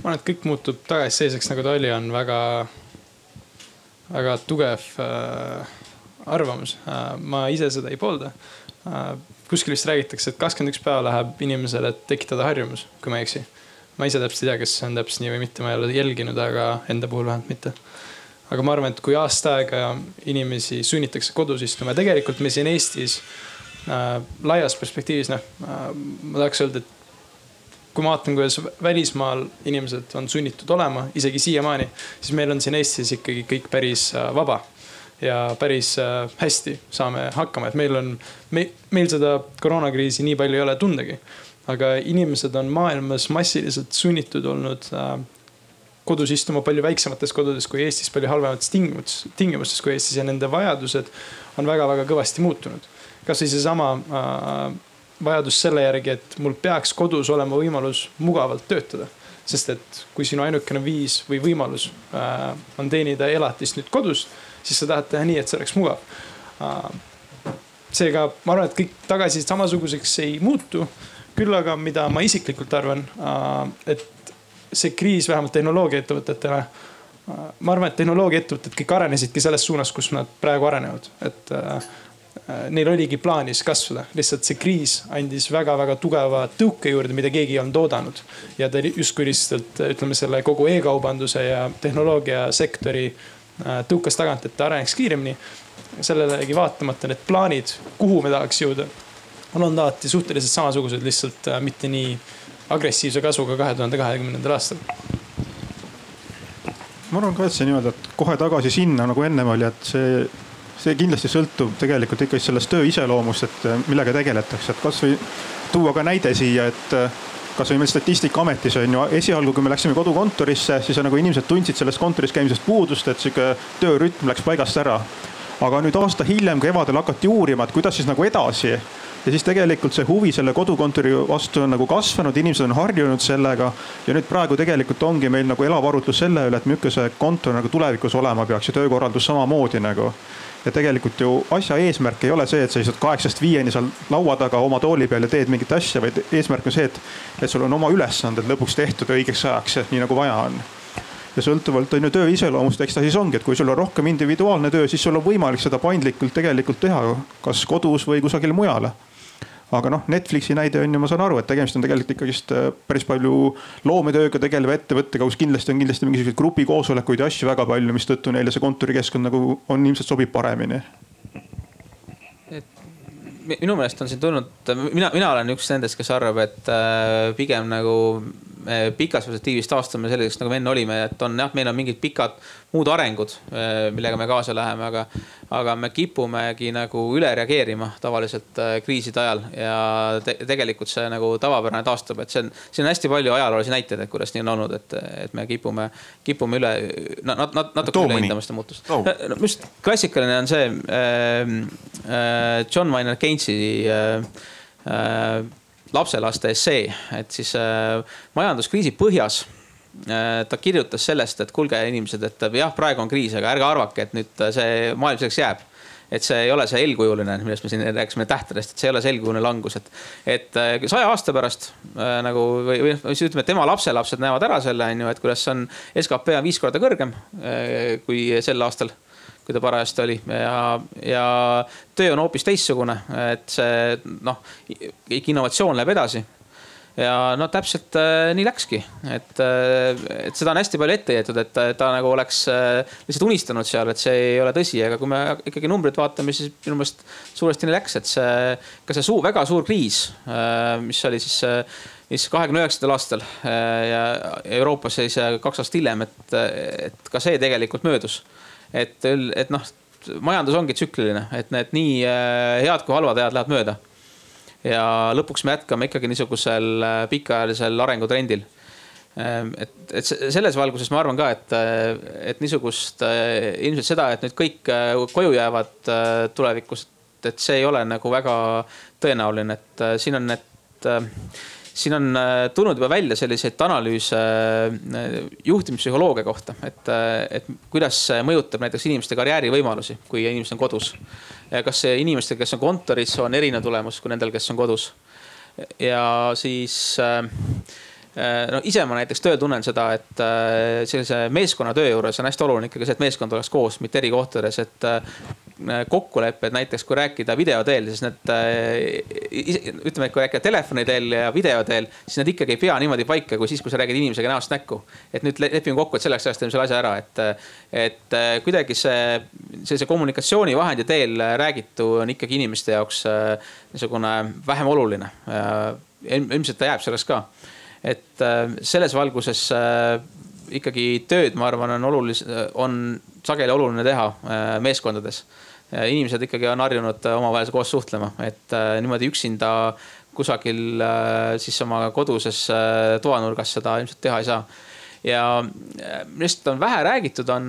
ma arvan, et kõik muutub tagasiseiseks, nagu ta oli, on väga, väga tugev äh, arvamus äh,. ma ise seda ei poolda äh,. kuskil vist räägitakse, et kakskümmend üks päeva läheb inimesele, et tekitada harjumus, kui ma ei eksi. ma ise täpselt ei tea, kas see on täpselt nii või mitte, ma ei ole jälginud, aga enda puhul vähemalt mitte aga ma arvan, et kui aasta aega inimesi sunnitakse kodus istuma, tegelikult me siin Eestis äh, laias perspektiivis, noh äh,, ma tahaks öelda, et kui ma vaatan, kuidas välismaal inimesed on sunnitud olema, isegi siiamaani, siis meil on siin Eestis ikkagi kõik päris äh, vaba. ja päris äh, hästi saame hakkama, et meil on me,, meil seda koroonakriisi nii palju ei ole tundagi. aga inimesed on maailmas massiliselt sunnitud olnud äh, kodus istuma palju väiksemates kodudes kui Eestis, palju halvemates tingimustes, tingimustes kui Eestis ja nende vajadused on väga-väga kõvasti muutunud. kasvõi seesama äh, vajadus selle järgi, et mul peaks kodus olema võimalus mugavalt töötada. sest et kui sinu ainukene viis või võimalus äh, on teenida elatist nüüd kodus, siis sa tahad teha nii, et see oleks mugav äh,. seega ma arvan, et kõik tagasi samasuguseks ei muutu. küll aga, mida ma isiklikult arvan äh,, et see kriis vähemalt tehnoloogiaettevõtetele. ma arvan, et tehnoloogiaettevõtted kõik arenesidki selles suunas, kus nad praegu arenevad, et äh, neil oligi plaanis kasvada, lihtsalt see kriis andis väga-väga tugeva tõuke juurde, mida keegi ei olnud oodanud. ja ta justkui lihtsalt ütleme selle kogu e-kaubanduse ja tehnoloogiasektori äh, tõukas tagant, et ta areneks kiiremini. sellelegi vaatamata need plaanid, kuhu me tahaks jõuda, on olnud alati suhteliselt samasugused, lihtsalt äh, mitte nii agressiivse kasvuga kahe tuhande kahekümnendal aastal? ma arvan ka, et see nii-öelda, et kohe tagasi sinna nagu ennem oli, et see, see kindlasti sõltub tegelikult ikkagi sellest töö iseloomust, et eh, millega tegeletakse, et kasvõi tuua ka näide siia, et eh, kasvõi meil Statistikaametis on ju esialgu, kui me läksime kodukontorisse, siis nagu inimesed tundsid sellest kontoris käimisest puudust, et sihuke töörütm läks paigast ära. aga nüüd aasta hiljem kevadel hakati uurima, et kuidas siis nagu edasi ja siis tegelikult see huvi selle kodukontori vastu on nagu kasvanud, inimesed on harjunud sellega. ja nüüd praegu tegelikult ongi meil nagu elav arutlus selle üle, et milline see kontor nagu tulevikus olema peaks ja töökorraldus samamoodi nagu. Ja tegelikult ju asja eesmärk ei ole see, et sa istud kaheksast viieni seal laua taga oma tooli peal ja teed mingit asja, vaid eesmärk on see, et, et sul on oma ülesanded lõpuks tehtud õigeks ajaks, nii nagu vaja on. Ja sõltuvalt on ju töö iseloomust, eks ta siis ongi, et kui sul on rohkem individuaalne töö, siis sul on võimalik seda paindlikult tegelikult teha, kas kodus või kusagil mujal aga noh, Netflixi näide on ju, ma saan aru, et tegemist on tegelikult ikkagist äh, päris palju loometööga tegeleva ettevõttega, kus kindlasti on kindlasti mingisuguseid grupikoosolekuid ja asju väga palju, mistõttu neile see kontorikeskkond nagu on ilmselt sobib paremini. Minu meelest on siin tulnud, mina, mina olen üks nendest, kes arvab, et äh, pigem nagu pikas perspektiivis taastume selliseks, nagu me enne olime, et on jah, meil on mingid pikad muud arengud, äh, millega me kaasa läheme, aga, aga me kipumegi nagu üle reageerima tavaliselt äh, kriiside ajal ja te, tegelikult see nagu tavapärane taastub, et see on, siin on hästi palju ajaloolisi näiteid, et kuidas nii on olnud, et, et me kipume, kipume üle nat, nat, natuke üle hindama seda muutust no,. just klassikaline on see äh, äh, John Maynard Keynesi äh, äh, lapselaste essee, et siis äh, majanduskriisi põhjas äh, ta kirjutas sellest, et kuulge, inimesed, et jah, praegu on kriis, aga ärge arvake, et nüüd see maailm selleks jääb. Et see ei ole see eelkujuline, millest me siin rääkisime tähtedest, et see ei ole see eelkujuline langus, et, et äh, saja aasta pärast äh, nagu või, või siis ütleme, et tema lapselapsed näevad ära selle, on ju, et kuidas on SKP on viis korda kõrgem äh, kui sel aastal kui ta parajasti oli. Ja, ja töö on hoopis teistsugune, et see noh, innovatsioon läheb edasi. Ja no täpselt äh, nii läkski, et äh,, et seda on hästi palju ette heidetud, et ta nagu oleks äh, lihtsalt unistanud seal, et see ei ole tõsi, aga kui me ikkagi numbreid vaatame, siis minu meelest suuresti nii läks, et see, ka see suur, väga suur kriis äh,, mis oli siis äh, siis kahekümne üheksandal aastal äh, ja Euroopas siis äh, kaks aastat hiljem, et, et ka see tegelikult möödus et, et noh, majandus ongi tsükliline, et need nii äh, head kui halvad ajad lähevad mööda. ja lõpuks me jätkame ikkagi niisugusel äh, pikaajalisel arengutrendil. Ähm, et, et selles valguses ma arvan ka, et, äh, et niisugust ilmselt seda, et nüüd kõik koju jäävad tulevikus, et see ei ole nagu väga tõenäoline, et siin on need siin on äh, tulnud juba välja selliseid analüüse äh, juhtimispsühholoogia kohta, et, et kuidas see mõjutab näiteks inimeste karjäärivõimalusi, kui inimesed on kodus. kas see inimestel, kes on kontoris, on erinev tulemus kui nendel, kes on kodus. ja siis no ise ma näiteks tööl tunnen seda, et sellise meeskonnatöö juures on hästi oluline ikkagi see, et meeskond oleks koos, mitte eri kohtades, et Äh, kokkulepped, näiteks kui rääkida video teel, siis need äh, ütleme, et kui rääkida telefoni teel ja video teel, siis need ikkagi ei pea niimoodi paika, kui siis, kui sa räägid inimesega näost näkku. et nüüd lepime kokku, et selleks ajaks teeme selle asja ära, et, et äh, kuidagi see sellise kommunikatsioonivahendi teel räägitu on ikkagi inimeste jaoks niisugune vähem oluline. ilmselt ta jääb selleks ka, et selles valguses ikkagi tööd, ma arvan, on oluline, on sageli oluline teha meeskondades inimesed ikkagi on harjunud äh, omavahel koos suhtlema, et äh, niimoodi üksinda kusagil äh, siis oma koduses toanurgas seda ilmselt teha ei saa. ja millest on vähe räägitud, on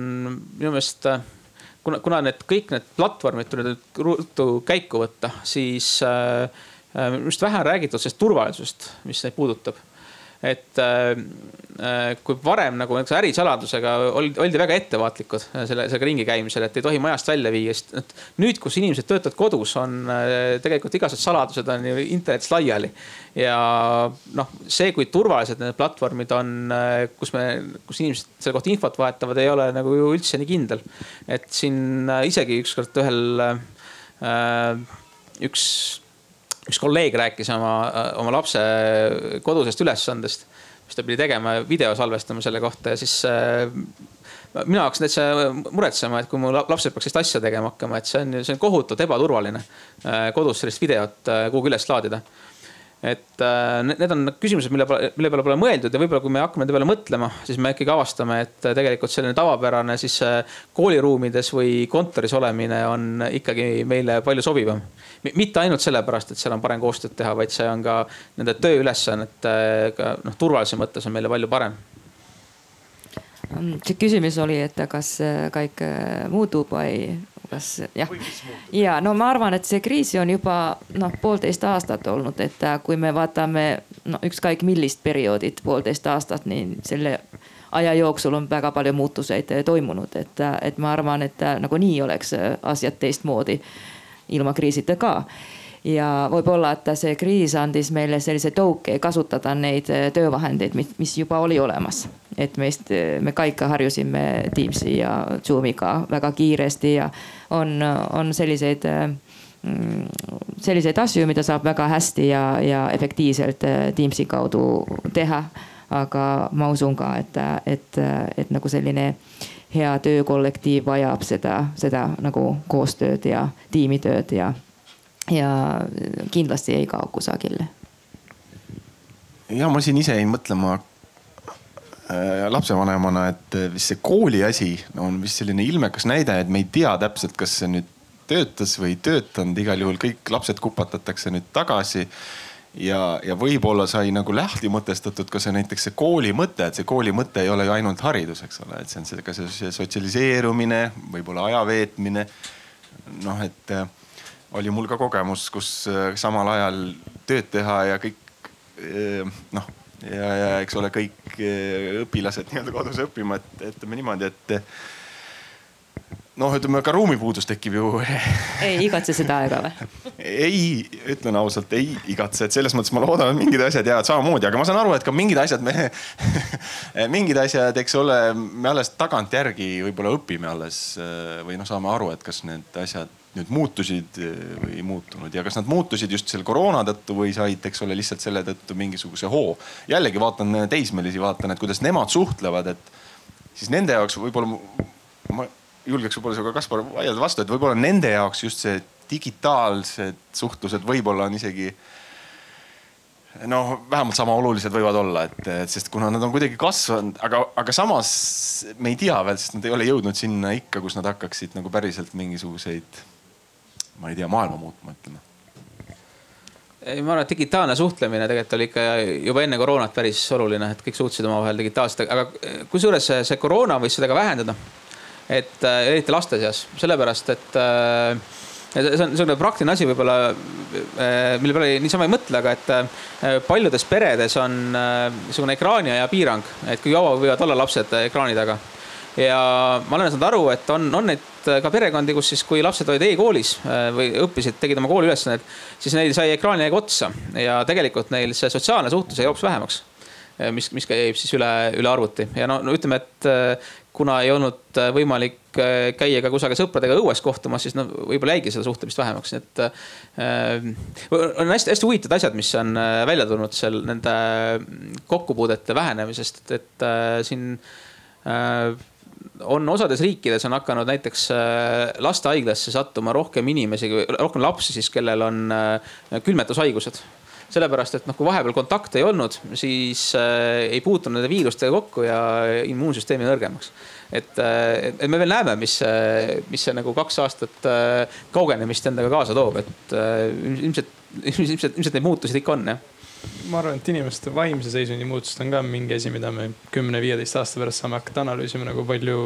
minu meelest kuna, kuna need kõik need platvormid tuleb nüüd ruttu käiku võtta, siis minu arust vähe on räägitud sellest turvalisusest, mis neid puudutab et äh, äh, kui varem nagu näiteks ärisaladusega oldi, oldi väga ettevaatlikud selle, sellega ringi käimisel, et ei tohi majast välja viia, sest nüüd, kus inimesed töötavad kodus, on äh, tegelikult igasugused saladused on ju internetis laiali. ja noh, see, kui turvalised need platvormid on, kus me, kus inimesed selle kohta infot vahetavad, ei ole nagu ju üldse nii kindel. et siin isegi ükskord ühel äh, üks üks kolleeg rääkis oma, oma lapse kodusest ülesandest, mis ta pidi tegema, video salvestama selle kohta ja siis äh, mina hakkasin täitsa muretsema, et kui mu lapsed peaks sellist asja tegema hakkama, et see on, see on kohutavalt ebaturvaline äh, kodus sellist videot äh, kuhugi üles laadida et äh, need on küsimused, mille mille peale pole mõeldud ja võib-olla kui me hakkame nende peale mõtlema, siis me ikkagi avastame, et tegelikult selline tavapärane siis kooliruumides või kontoris olemine on ikkagi meile palju sobivam. Mitte ainult sellepärast, et seal on parem koostööd teha, vaid see on ka nende tööülesannetega noh, turvalisuse mõttes on meile palju parem. Mm, see küsimus oli, et kas kõik äh, muutub või kas jah. ja no ma arvan, et see kriis on juba noh, poolteist aastat olnud, et äh, kui me vaatame no ükskõik millist perioodit, poolteist aastat, nii selle aja jooksul on väga palju muutuseid toimunud, et, äh, et ma arvan, et nagunii oleks asjad teistmoodi ilma kriisita ka ja võib-olla, et see kriis andis meile sellise tõuke kasutada neid äh, töövahendeid, mis juba oli olemas. et meist, äh, me kõik harjusime Teamsi ja Zoomiga väga kiiresti ja on, on selliseid äh, mm, selliseid asju, mida saab väga hästi ja, ja efektiivselt Teamsi kaudu teha. aga ma usun ka, et, et, et nagu selline hea töökollektiiv vajab seda, seda nagu koostööd ja tiimitööd ja, ja kindlasti ei kao kusagile. ja ma siin ise jäin mõtlema äh, lapsevanemana, et vist see kooli asi on vist selline ilmekas näide, et me ei tea täpselt, kas see nüüd töötas või ei töötanud, igal juhul kõik lapsed kupatatakse nüüd tagasi ja, ja võib-olla sai nagu lahti mõtestatud ka see näiteks see kooli mõte, et see kooli mõte ei ole ju ainult haridus, eks ole, et see on see ka see sotsialiseerumine, võib-olla aja veetmine. noh, et äh, oli mul ka kogemus, kus äh, samal ajal tööd teha ja kõik äh, noh ja, ja eks ole, kõik äh, õpilased nii-öelda kodus õppima, et ütleme niimoodi, et noh, ütleme ka ruumipuudus tekib ju. ei igatse seda aega või? ei, ütlen ausalt, ei igatse, et selles mõttes ma loodan, et mingid asjad jäävad samamoodi, aga ma saan aru, et ka mingid asjad me mingid asjad, eks ole, me alles tagantjärgi võib-olla õpime alles või noh, saame aru, et kas need asjad nüüd muutusid või ei muutunud ja kas nad muutusid just selle koroona tõttu või said, eks ole, lihtsalt selle tõttu mingisuguse hoo. jällegi vaatan teismelisi, vaatan, et kuidas nemad suhtlevad, et siis nende jaoks võib-olla ma julgeks võib-olla sinuga, Kaspar, vaielda vastu, et võib-olla nende jaoks just see digitaalsed suhtlused võib-olla on isegi noh, vähemalt sama olulised võivad olla, et, et sest kuna nad on kuidagi kasvanud, aga, aga samas me ei tea veel, sest nad ei ole jõudnud sinna ikka, kus nad hakkaksid nagu päriselt mingisuguseid, ma ei tea, maailma muutma, ütleme. Ei, ma arvan, et digitaalne suhtlemine tegelikult oli ikka juba enne koroonat päris oluline, et kõik suutsid omavahel digitaalselt, aga kusjuures see, see koroona võis seda ka vähendada et äh, eriti laste seas, sellepärast et äh, see on niisugune praktiline asi võib-olla, mille peale niisama ei mõtle, aga et paljudes peredes on niisugune ekraaniaja piirang, et kui kaua võivad olla lapsed ekraani taga ja ma olen saanud aru, et on, on neid ka perekondi, kus siis, kui lapsed olid e-koolis või õppisid, tegid oma kooliülesanded, siis neil sai ekraaniaeg otsa. Ja tegelikult neil see sotsiaalne suhtlus jäi hoopis vähemaks mis, mis käib siis üle, üle arvuti. Ja no, no ütleme, et kuna ei olnud äh, võimalik äh, käia ka kusagil sõpradega õues kohtumas, siis no võib-olla jäigi seda suhtlemist vähemaks, nii et äh,. on hästi-hästi huvitavad asjad, mis on äh, välja tulnud seal nende kokkupuudete vähenemisest, et äh, siin äh, on osades riikides on hakanud näiteks lastehaiglasse sattuma rohkem inimesi, rohkem lapsi siis, kellel on külmetushaigused sellepärast, et noh, kui vahepeal kontakte ei olnud, siis äh, ei puutunud nende viirustega kokku ja immuunsüsteem jäi nõrgemaks. et, äh, et me veel näeme, mis, mis see nagu kaks aastat äh, kaugenemist endaga kaasa toob, et äh, ilmselt, ilmselt, ilmselt neid muutusi ikka on jah ma arvan, et inimeste vaimse seisundi muutused on ka mingi asi, mida me kümne-viieteist aasta pärast saame hakata analüüsima nagu palju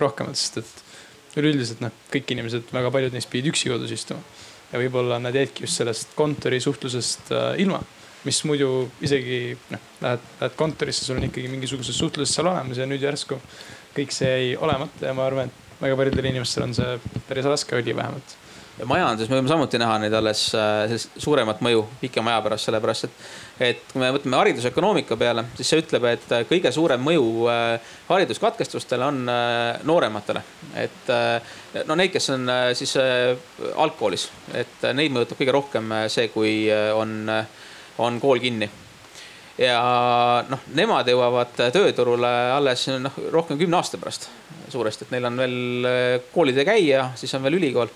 rohkemat, sest et üleüldiselt noh, kõik inimesed, väga paljud neist pidid üksi kodus istuma ja võib-olla nad jäidki just sellest kontorisuhtlusest äh, ilma. mis muidu isegi noh, lähed, lähed kontorisse, sul on ikkagi mingisuguses suhtluses seal olemas ja nüüd järsku kõik see jäi olemata ja ma arvan, et väga paljudel inimestel on see päris raske oli vähemalt majanduses me võime samuti näha neid alles äh, suuremat mõju pikema aja pärast, sellepärast et, et kui me võtame haridusökonoomika peale, siis see ütleb, et äh, kõige suurem mõju äh, hariduskatkestustele on noorematele. et no neid, kes on siis algkoolis, et neid mõjutab kõige rohkem see, kui on, on kool kinni. Ja noh, nemad jõuavad tööturule alles noh, rohkem kümne aasta pärast. Suuresti, et neil on veel koolitee käia, siis on veel ülikool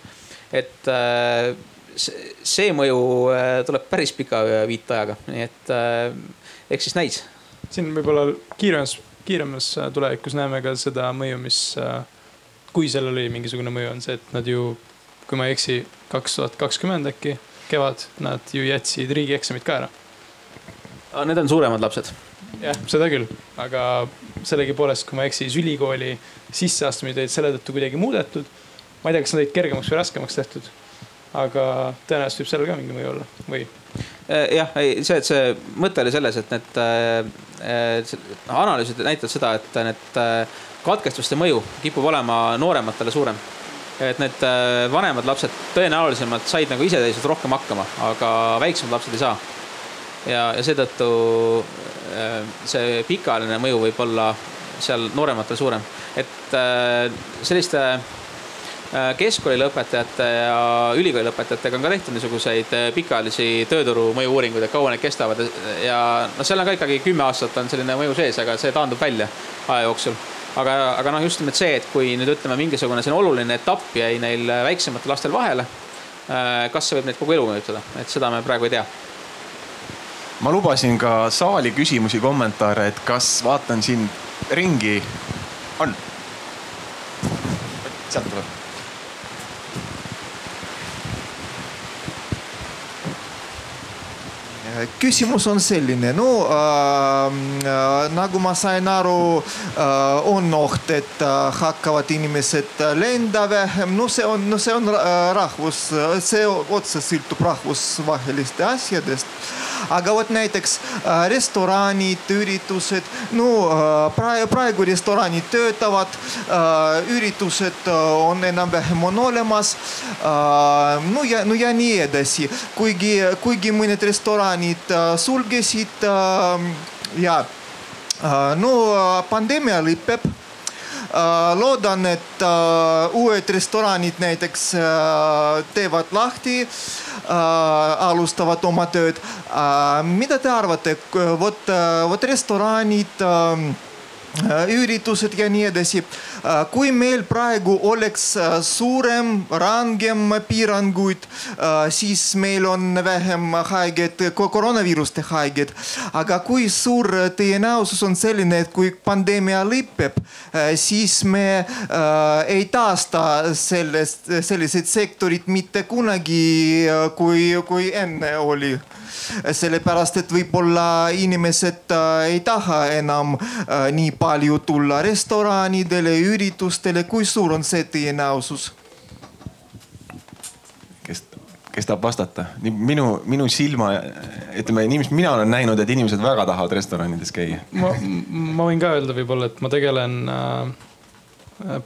et äh, see mõju äh, tuleb päris pika viitajaga, nii et äh, eks siis näis. siin võib-olla kiiremas, kiiremas tulevikus näeme ka seda mõju, mis, kui sellel oli mingisugune mõju, on see, et nad ju, kui ma ei eksi, kaks tuhat kakskümmend äkki kevad, nad ju jätsid riigieksamid ka ära. Need on suuremad lapsed. jah, seda küll, aga sellegipoolest, kui ma ei eksi, siis ülikooli sisseastumine olid selle tõttu kuidagi muudetud ma ei tea, kas nad olid kergemaks või raskemaks tehtud. aga tõenäoliselt võib sellel ka mingi mõju olla või? Äh, jah, ei see, et see mõte oli selles, et need äh, analüüsid näitavad seda, et need äh, katkestuste mõju kipub olema noorematele suurem. et need äh, vanemad lapsed tõenäolisemalt said nagu iseseisvalt rohkem hakkama, aga väiksemad lapsed ei saa. ja, ja seetõttu äh, see pikaajaline mõju võib olla seal noorematel suurem, et äh, selliste Äh, keskkooli lõpetajate ja ülikooli lõpetajatega on ka tehtud niisuguseid äh, pikaajalisi tööturu mõju-uuringuid, et kaua need kestavad ja noh, seal on ka ikkagi kümme aastat on selline mõju sees, aga see taandub välja aja jooksul. aga, aga noh, just nimelt see, et kui nüüd ütleme, mingisugune selline oluline etapp jäi neil väiksematel lastel vahele. Äh, kas see võib neid kogu elu mõjutada, et seda me praegu ei tea ma lubasin ka saali küsimusi, kommentaare, et kas vaatan siin ringi, on? sealt tuleb küsimus on selline, no äh, äh, nagu ma sain aru äh,, on oht, et äh, hakkavad inimesed lenda vähem, no see on, no see on äh, rahvus, see otse sõltub rahvusvaheliste asjadest aga vot näiteks äh, restoranid, üritused, no äh, praegu, praegu restoranid töötavad, äh, üritused on enam-vähem on olemas. no ja, no ja nii edasi, kuigi, kuigi mõned restoranid sulgesid ja no pandeemia lõpeb loodan, et uued restoranid näiteks teevad lahti alustavad oma tööd. mida te arvate, vot, vot restoranid üritused ja nii edasi. Kui meil praegu oleks suurem, rangem piiranguid, siis meil on vähem haiged, koroonaviiruste haiged. aga kui suur tõenäosus on selline, et kui pandeemia lõpeb, siis me ei taasta sellest, selliseid sektorid mitte kunagi, kui, kui enne oli sellepärast et võib-olla inimesed äh, ei taha enam äh, nii palju tulla restoranidele, üritustele, kui suur on see tõenäosus? kes tahab vastata? minu, minu silma, ütleme nii, mis mina olen näinud, et inimesed väga tahavad restoranides käia. ma, ma võin ka öelda võib-olla, et ma tegelen äh,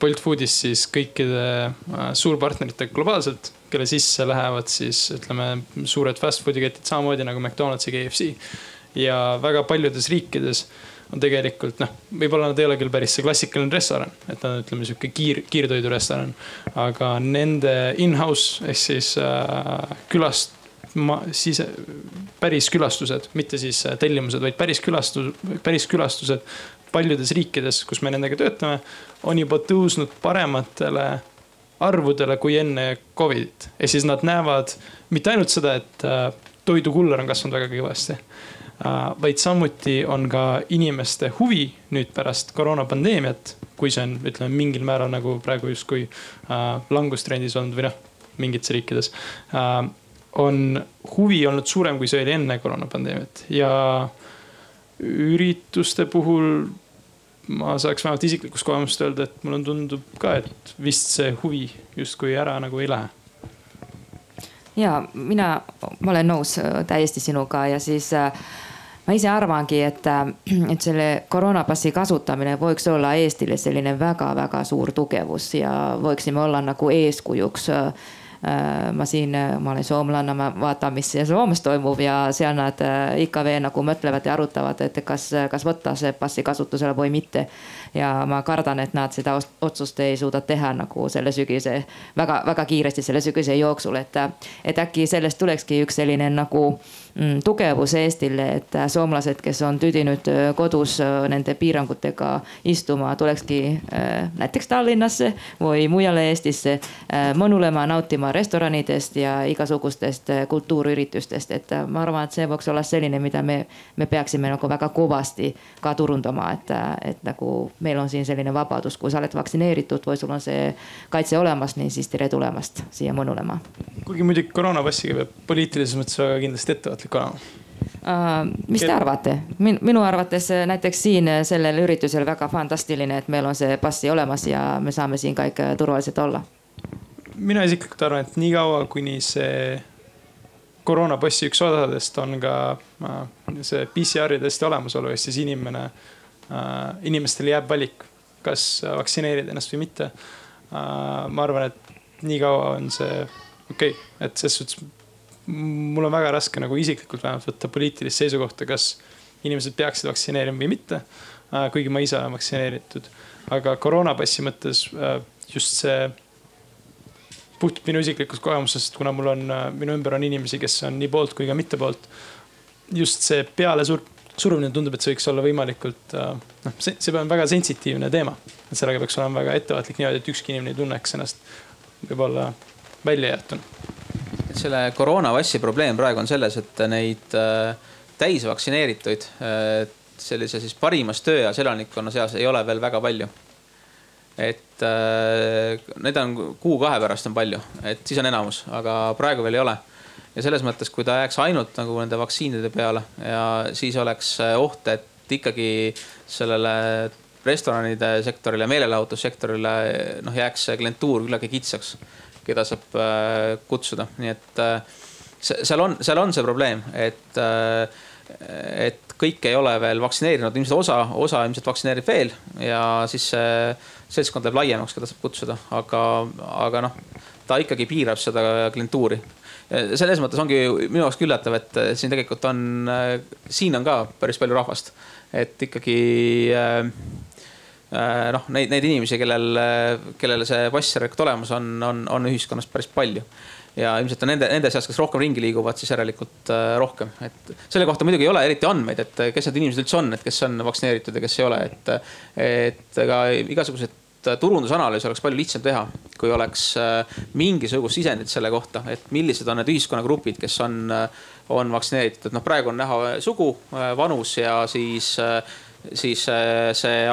Bolt Foodis siis kõikide äh, suurpartneritega globaalselt, kelle sisse lähevad siis ütleme suured fast food'i ketid samamoodi nagu McDonalds ja KFC. ja väga paljudes riikides on tegelikult noh, võib-olla nad ei ole küll päris see klassikaline restoran, et nad on ütleme sihuke kiir, kiirtoidurestoran. aga nende in-house ehk siis äh, külast-, sise, päris külastused, mitte siis äh, tellimused, vaid päris külastus, päris külastused paljudes riikides, kus me nendega töötame, on juba tõusnud parematele arvudele kui enne Covidit. ja siis nad näevad mitte ainult seda, et äh, toidukuller on kasvanud väga kõvasti Äh, vaid samuti on ka inimeste huvi nüüd pärast koroonapandeemiat, kui see on, ütleme mingil määral nagu praegu justkui äh, langustrendis olnud või noh, mingites riikides äh,. on huvi olnud suurem, kui see oli enne koroonapandeemiat ja ürituste puhul ma saaks vähemalt isiklikust kogemust öelda, et mulle tundub ka, et vist see huvi justkui ära nagu ei lähe ja mina, ma olen nõus äh, täiesti sinuga ja siis äh, ma ise arvangi, et, äh, et selle koroonapassi kasutamine võiks olla Eestile selline väga-väga suur tugevus ja võiksime olla nagu eeskujuks äh, ma siin, ma olen soomlane, ma vaatan, mis Soomes toimub ja seal nad äh, ikka veel nagu mõtlevad ja arutavad, et kas, kas võtta see passi kasutusele või mitte. ja ma kardan, et nad seda otsust ei suuda teha nagu selle sügise väga-väga kiiresti selle sügise jooksul, et, et äkki sellest tulekski üks selline nagu tugevus Eestile, et äh, soomlased, kes on tüdinud äh, kodus äh, nende piirangutega istuma, tulekski näiteks Tallinnasse või mujale Eestisse mõnulema, nautima restoranidest ja igasugustest kultuuriüritustest, et ma arvan, et see võiks olla selline, mida me, me peaksime nagu väga kõvasti ka turundama, et, et nagu meil on siin selline vabadus, kui sa oled vaktsineeritud või sul on see kaitse olemas, nii siis tere tulemast siia mõnulema. kuigi muidugi koroonapassiga peab poliitilises mõttes väga kindlasti ettevaatlik ettevaatlik olema uh,? mis te arvate Min,? minu arvates äh, näiteks siin äh, sellel üritusel väga fantastiline, et meil on see passi olemas ja me saame siin kõik äh, turvaliselt olla. mina isiklikult arvan, et niikaua, kuni see koroonapassi üks osadest on ka see PCR-i testi olemasolu, ehk siis inimene inimestel jääb valik, kas vaktsineerida ennast või mitte ma arvan, et niikaua on see okei okay., et selles suhtes mul on väga raske nagu isiklikult vähemalt võtta poliitilist seisukohta, kas inimesed peaksid vaktsineerima või mitte. Äh, kuigi ma ise olen vaktsineeritud, aga koroonapassi mõttes äh, just see puhtalt minu isiklikust kogemusest, kuna mul on, äh, minu ümber on inimesi, kes on nii poolt kui ka mitte poolt. just see peale sur-, surumine tundub, et see võiks olla võimalikult noh, see, see on väga sensitiivne teema. et sellega peaks olema väga ettevaatlik niimoodi, et ükski inimene ei tunneks ennast võib-olla välja jäetuna et selle koroonapassi probleem praegu on selles, et neid äh, täisvaktsineerituid äh, sellise siis parimas tööeas elanikkonna seas ei ole veel väga palju. et äh, need on kuu-kahe pärast on palju, et siis on enamus, aga praegu veel ei ole. ja selles mõttes, kui ta jääks ainult nagu nende vaktsiinide peale ja siis oleks oht, et ikkagi sellele restoranide sektorile, meelelahutussektorile noh, jääks see klientuur küllaltki kitsaks keda saab äh, kutsuda, nii et äh, seal on, seal on see probleem, et, äh, et kõik ei ole veel vaktsineerinud, ilmselt osa, osa ilmselt vaktsineerib veel ja siis see seltskond läheb laiemaks, keda saab kutsuda, aga, aga noh, ta ikkagi piirab seda klientuuri. Selles mõttes ongi minu jaoks üllatav, et siin tegelikult on, siin on ka päris palju rahvast. et ikkagi Äh, noh, neid, neid inimesi, kellel, kellele see passjärjekord olemas on, on, on ühiskonnas päris palju. ja ilmselt on nende, nende seas, kes rohkem ringi liiguvad, siis järelikult äh, rohkem, et selle kohta muidugi ei ole eriti andmeid, et kes need inimesed üldse on, et kes on vaktsineeritud ja kes ei ole, et. et ega igasugused turundusanalüüsi oleks palju lihtsam teha, kui oleks äh, mingisugust sisendit selle kohta, et millised on need ühiskonnagrupid, kes on, on vaktsineeritud, noh, praegu on näha sugu, vanus ja siis siis äh, see,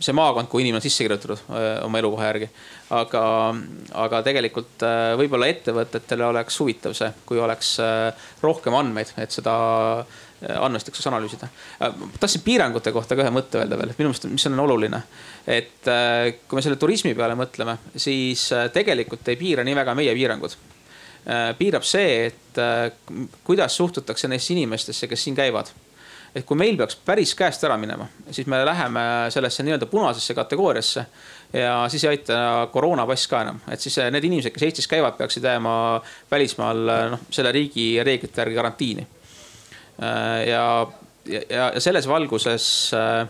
see maakond, kuhu inimene on sisse kirjutatud äh, oma elukoha järgi. aga, aga tegelikult äh, võib-olla ettevõtetele oleks huvitav see, kui oleks rohkem andmeid, et seda andmestik saaks analüüsida. tahtsin piirangute kohta ka ühe mõtte öelda veel, minu meelest, mis on oluline. et kui me selle turismi peale mõtleme, siis tegelikult ei piira nii väga meie piirangud piirab see, et kuidas suhtutakse neisse inimestesse, kes siin käivad et kui meil peaks päris käest ära minema, siis me läheme sellesse nii-öelda punasesse kategooriasse. ja siis ei aita koroonapass ka enam, et siis need inimesed, kes Eestis käivad, peaksid jääma välismaal noh, selle riigi reeglite järgi karantiini. ja, ja, ja selles valguses äh,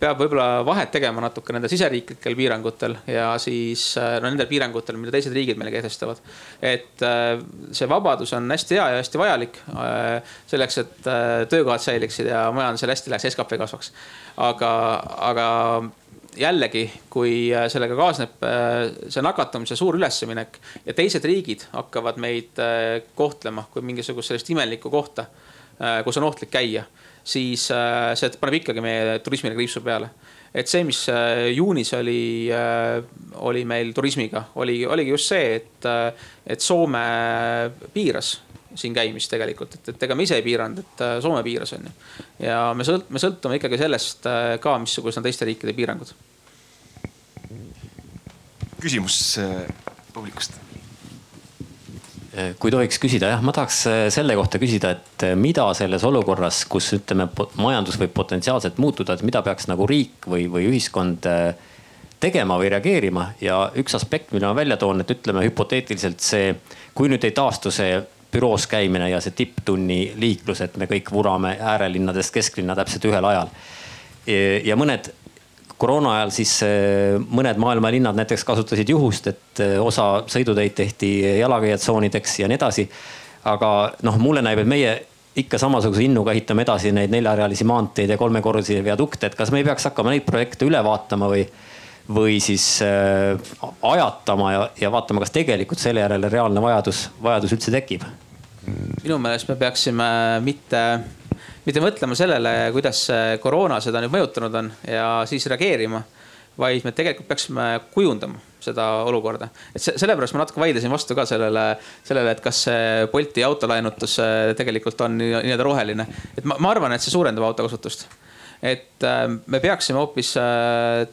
peab võib-olla vahet tegema natuke nende siseriiklikel piirangutel ja siis äh, no nendel piirangutel, mida teised riigid meile kehtestavad. et äh, see vabadus on hästi hea ja hästi vajalik äh, selleks, et töökohad säiliksid ja majandusel hästi läheks, skp kasvaks. aga, aga jällegi, kui sellega kaasneb see nakatumise suur ülesminek ja teised riigid hakkavad meid kohtlema kui mingisugust sellist imelikku kohta, kus on ohtlik käia siis äh, see paneb ikkagi meie turismile kriipsu peale. et see, mis äh, juunis oli, äh, oli meil turismiga, oli, oligi just see, et, et Soome piiras siin käimist tegelikult, et, et ega me ise ei piiranud, et Soome piiras on ju. ja me sõlt-, me sõltume ikkagi sellest ka, missugused on teiste riikide piirangud. küsimus publikust kui tohiks küsida, jah, ma tahaks eh, selle kohta küsida, et eh, mida selles olukorras, kus ütleme, majandus võib potentsiaalselt muutuda, et mida peaks nagu riik või, või ühiskond tegema või reageerima ja üks aspekt, mille ma välja toon, et ütleme hüpoteetiliselt see, kui nüüd ei taastu see büroos käimine ja see tipptunni liiklus, et me kõik vurame äärelinnadest kesklinna täpselt ühel ajal. ja mõned koroona ajal siis eh, mõned maailma linnad näiteks kasutasid juhust, et eh, osa sõiduteid tehti jalakäijatsoonideks ja nii edasi. aga noh, mulle näib, et meie ikka samasuguse innuga ehitame edasi neid neljarealisi maanteid ja kolmekorruselisi viadukte, et kas me ei peaks hakkama neid projekte üle vaatama või, või siis äh, ajatama ja, ja vaatama, kas tegelikult selle järele reaalne vajadus, vajadus üldse tekib? minu meelest me peaksime mitte mitte mõtlema sellele, kuidas koroona seda nüüd mõjutanud on ja siis reageerima. vaid me tegelikult peaksime kujundama seda olukorda. et sellepärast ma natuke vaidlesin vastu ka sellele, sellele, et kas see Bolti autolaenutus äh, tegelikult on nii-öelda roheline. et ma, ma arvan, et see suurendab autokasutust. et äh, me peaksime hoopis äh,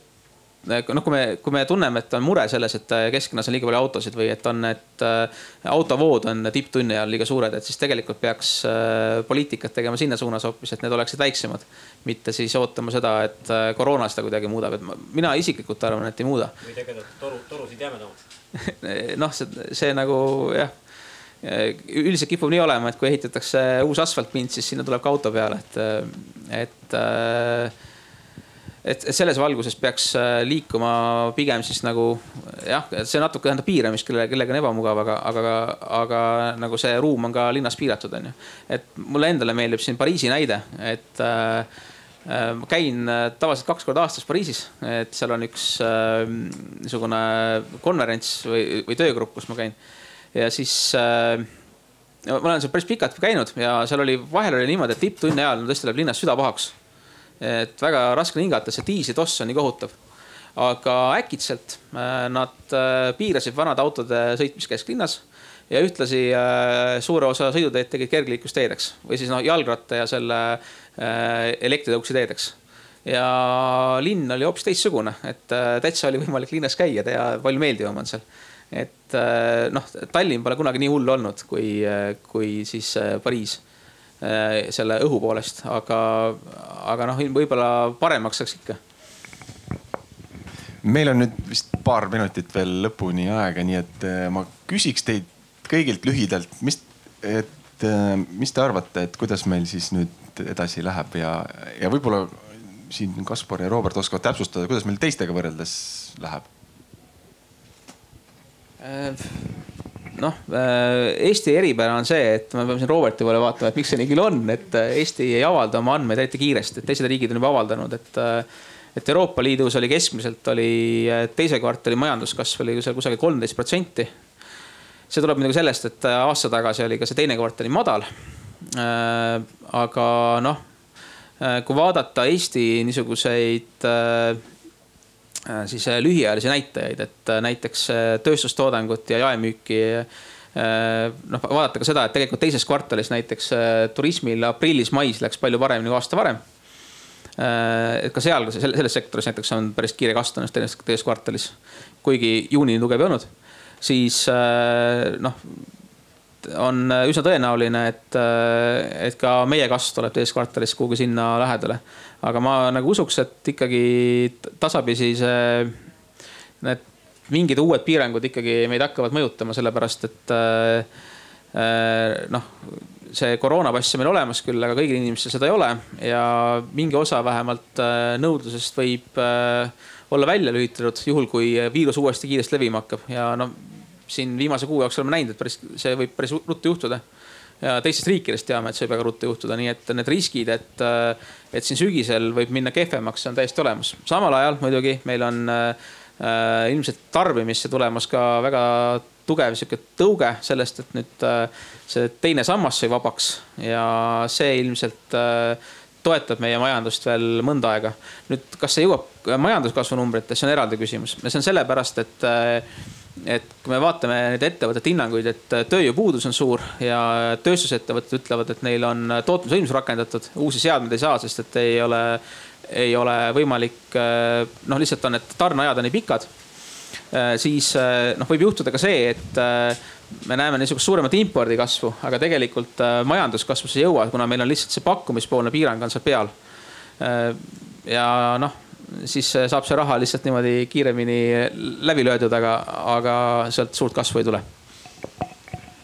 noh, kui me, kui me tunneme, et on mure selles, et keskkonnas on liiga palju autosid või et on, et äh, autovood on tipptunni ajal liiga suured, et siis tegelikult peaks äh, poliitikat tegema sinna suunas hoopis, et need oleksid väiksemad. mitte siis ootama seda, et äh, koroona seda kuidagi muudab, et ma, mina isiklikult arvan, et ei muuda. või tegelikult toru, torusid jämedamaks noh, see, see nagu jah üldiselt kipub nii olema, et kui ehitatakse uus asfaltpind, siis sinna tuleb ka auto peale, et, et äh, et, et selles valguses peaks äh, liikuma pigem siis nagu jah, see natuke tähendab piiramist, kelle, kellega on ebamugav, aga, aga, aga nagu see ruum on ka linnas piiratud, on ju. et mulle endale meeldib siin Pariisi näide, et äh, äh ma käin äh, tavaliselt kaks korda aastas Pariisis, et seal on üks äh, niisugune konverents või, või töögrupp, kus ma käin. ja siis äh, ma olen seal päris pikalt käinud ja seal oli, vahel oli niimoodi, et tipptunni ajal tõesti läheb linnas süda pahaks et väga raske on hingata, see diislitoss on nii kohutav. aga äkitselt äh, nad äh, piirasid vanade autode sõitmist kesklinnas ja ühtlasi äh, suure osa sõiduteed tegid kergliiklusteedeks või siis noh, jalgratta ja selle elektritõuksi teedeks ja linn oli hoopis teistsugune, et täitsa oli võimalik linnas käia ja palju meeldivam on seal. et noh, Tallinn pole kunagi nii hull olnud, kui, kui siis Pariis selle õhu poolest, aga, aga noh, võib-olla paremaks saaks ikka. meil on nüüd vist paar minutit veel lõpuni aega, nii et äh, ma küsiks teid kõigilt lühidalt, mis, et äh, mis te arvate, et kuidas meil siis nüüd edasi läheb ja, ja võib-olla siin Kaspar ja Robert oskavad täpsustada, kuidas meil teistega võrreldes läheb? Noh, äh, Eesti eripära on see, et me peame siin Roberti poole vaatama, et miks see nii küll on, et äh, Eesti ei avalda oma andmeid eriti kiiresti, et teised riigid on juba avaldanud, et. Äh, et Euroopa Liidus oli keskmiselt oli teise kvartali majanduskasv oli seal kusagil kolmteist protsenti. see tuleb muidugi sellest, et aasta tagasi oli ka see teine kvartal madal. aga noh, kui vaadata Eesti niisuguseid siis äh, lühiajalisi näitajaid, et äh, näiteks tööstustoodangut ja jaemüüki. noh, vaadata ka seda, et tegelikult teises kvartalis näiteks turismil aprillis-mais läks palju paremini kui aasta varem. et ka seal, selles sektoris näiteks on päris kiire kasv tõenäoliselt teises, teises kvartalis, kuigi juunini tugev ei olnud, siis noh on üsna tõenäoline, et, et ka meie kasv tuleb teises kvartalis kuhugi sinna lähedale. Aga ma nagu usuks, et ikkagi tasapisi see, need mingid uued piirangud ikkagi meid hakkavad mõjutama, sellepärast et noh see koroonapass on meil olemas küll, aga kõigil inimestel seda ei ole ja mingi osa vähemalt nõudlusest võib olla välja lülitatud, juhul kui viirus uuesti kiiresti levima hakkab ja no siin viimase kuu jooksul oleme näinud, et päris, see võib päris ruttu juhtuda. Teistest riikidest teame, et see võib väga ruttu juhtuda, nii et need riskid, et, et siin sügisel võib minna kehvemaks, on täiesti olemas. samal ajal muidugi meil on äh, ilmselt tarbimisse tulemas ka väga tugev sihuke tõuge sellest, et nüüd äh, see teine sammas sai vabaks ja see ilmselt äh, toetab meie majandust veel mõnda aega. nüüd, kas see jõuab majanduskasvu numbritesse, on eraldi küsimus ja see on sellepärast, et et kui me vaatame neid ettevõtete hinnanguid, et tööjõupuudus on suur ja tööstusettevõtted ütlevad, et neil on tootmisvõimsus rakendatud, uusi seadmeid ei saa, sest et ei ole, ei ole võimalik, noh, lihtsalt on need tarneajad on nii pikad. siis noh, võib juhtuda ka see, et me näeme niisugust suuremat impordi kasvu, aga tegelikult majanduskasvusse ei jõua, kuna meil on lihtsalt see pakkumispoolne piirang on seal peal. ja noh siis saab see raha lihtsalt niimoodi kiiremini läbi löödud, aga, aga sealt suurt kasvu ei tule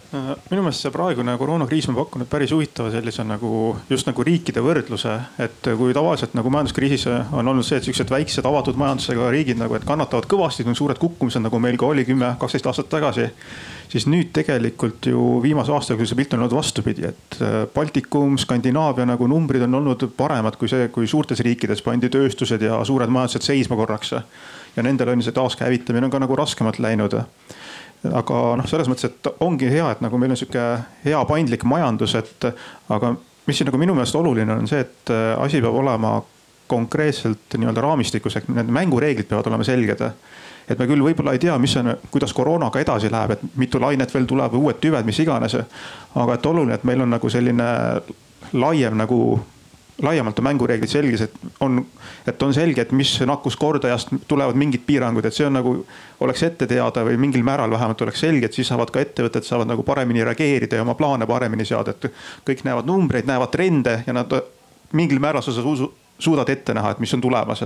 minu meelest see praegune koroonakriis on pakkunud päris huvitava sellise nagu just nagu riikide võrdluse, et kui tavaliselt nagu majanduskriisis on olnud see, et siuksed väiksed avatud majandusega riigid nagu, et kannatavad kõvasti, on suured kukkumised, nagu meil ka oli kümme, kaksteist aastat tagasi. siis nüüd tegelikult ju viimase aasta jooksul see pilt on olnud vastupidi, et äh, Baltikum, Skandinaavia nagu numbrid on olnud paremad kui see, kui suurtes riikides pandi tööstused ja suured majandused seisma korraks. ja nendel on see taaskäivitamine on ka nagu raskemalt läinud aga noh, selles mõttes, et ongi hea, et nagu meil on sihuke hea paindlik majandus, et aga mis siin nagu minu meelest oluline on see, et asi peab olema konkreetselt nii-öelda raamistikus ehk need mängureeglid peavad olema selged. et me küll võib-olla ei tea, mis on, kuidas koroonaga edasi läheb, et mitu lainet veel tuleb, uued tüved, mis iganes. aga et oluline, et meil on nagu selline laiem nagu laiemalt on mängureeglid selges, et on, et on selge, et mis nakkuskordajast tulevad mingid piirangud, et see on nagu oleks ette teada või mingil määral vähemalt oleks selge, et siis saavad ka ettevõtted saavad nagu paremini reageerida ja oma plaane paremini seada, et kõik näevad numbreid, näevad trende ja nad mingil määral sa suudad ette näha, et mis on tulemas.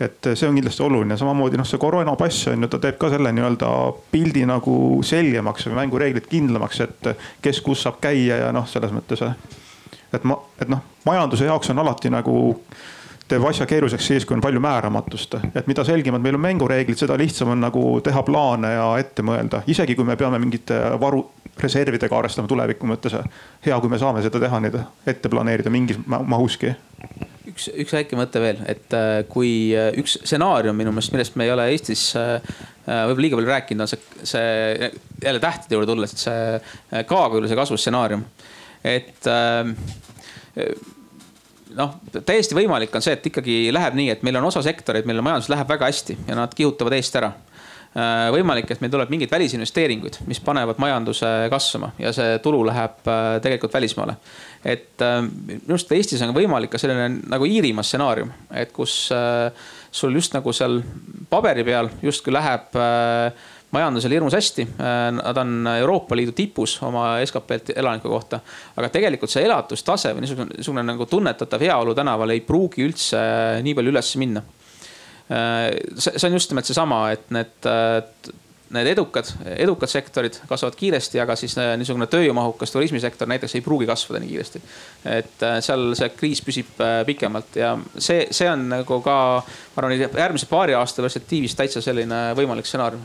Et see on kindlasti oluline, samamoodi noh, see koroonapass on ju, ta teeb ka selle nii-öelda pildi nagu selgemaks või mängureeglid kindlamaks, et kes kus saab käia ja noh, selles mõttes et ma, et noh, majanduse jaoks on alati nagu teeb asja keeruliseks siis, kui on palju määramatust. et mida selgemad meil on mängureeglid, seda lihtsam on nagu teha plaane ja ette mõelda, isegi kui me peame mingite varu, reservidega arvestama tuleviku mõttes. hea, kui me saame seda teha, neid ette planeerida mingis mahuski. üks, üks väike mõte veel, et äh, kui äh, üks stsenaarium minu meelest, millest me ei ole Eestis äh, võib-olla liiga palju rääkinud, on see, see jälle tähtede juurde tulles, et see K-kuuluse kasvu stsenaarium. et noh, täiesti võimalik on see, et ikkagi läheb nii, et meil on osa sektoreid, millel majandus läheb väga hästi ja nad kihutavad eest ära äh, võimalik, et meil tuleb mingeid välisinvesteeringuid, mis panevad majanduse kasvama ja see tulu läheb äh, tegelikult välismaale. et äh, minu arust Eestis on võimalik ka selline nagu Iirimaa stsenaarium, et kus sul just nagu seal paberi peal justkui läheb majandusel hirmus hästi. Nad on Euroopa Liidu tipus oma SKP-lt elaniku kohta. aga tegelikult see elatustase või niisugune, niisugune nagu tunnetatav heaolu tänaval ei pruugi üldse nii palju üles minna. see on just nimelt seesama, et need need edukad, edukad sektorid kasvavad kiiresti, aga siis niisugune tööjõumahukas turismisektor näiteks ei pruugi kasvada nii kiiresti. et seal see kriis püsib pikemalt ja see, see on nagu ka, ma arvan, järgmise paari aasta perspektiivis täitsa selline võimalik stsenaarium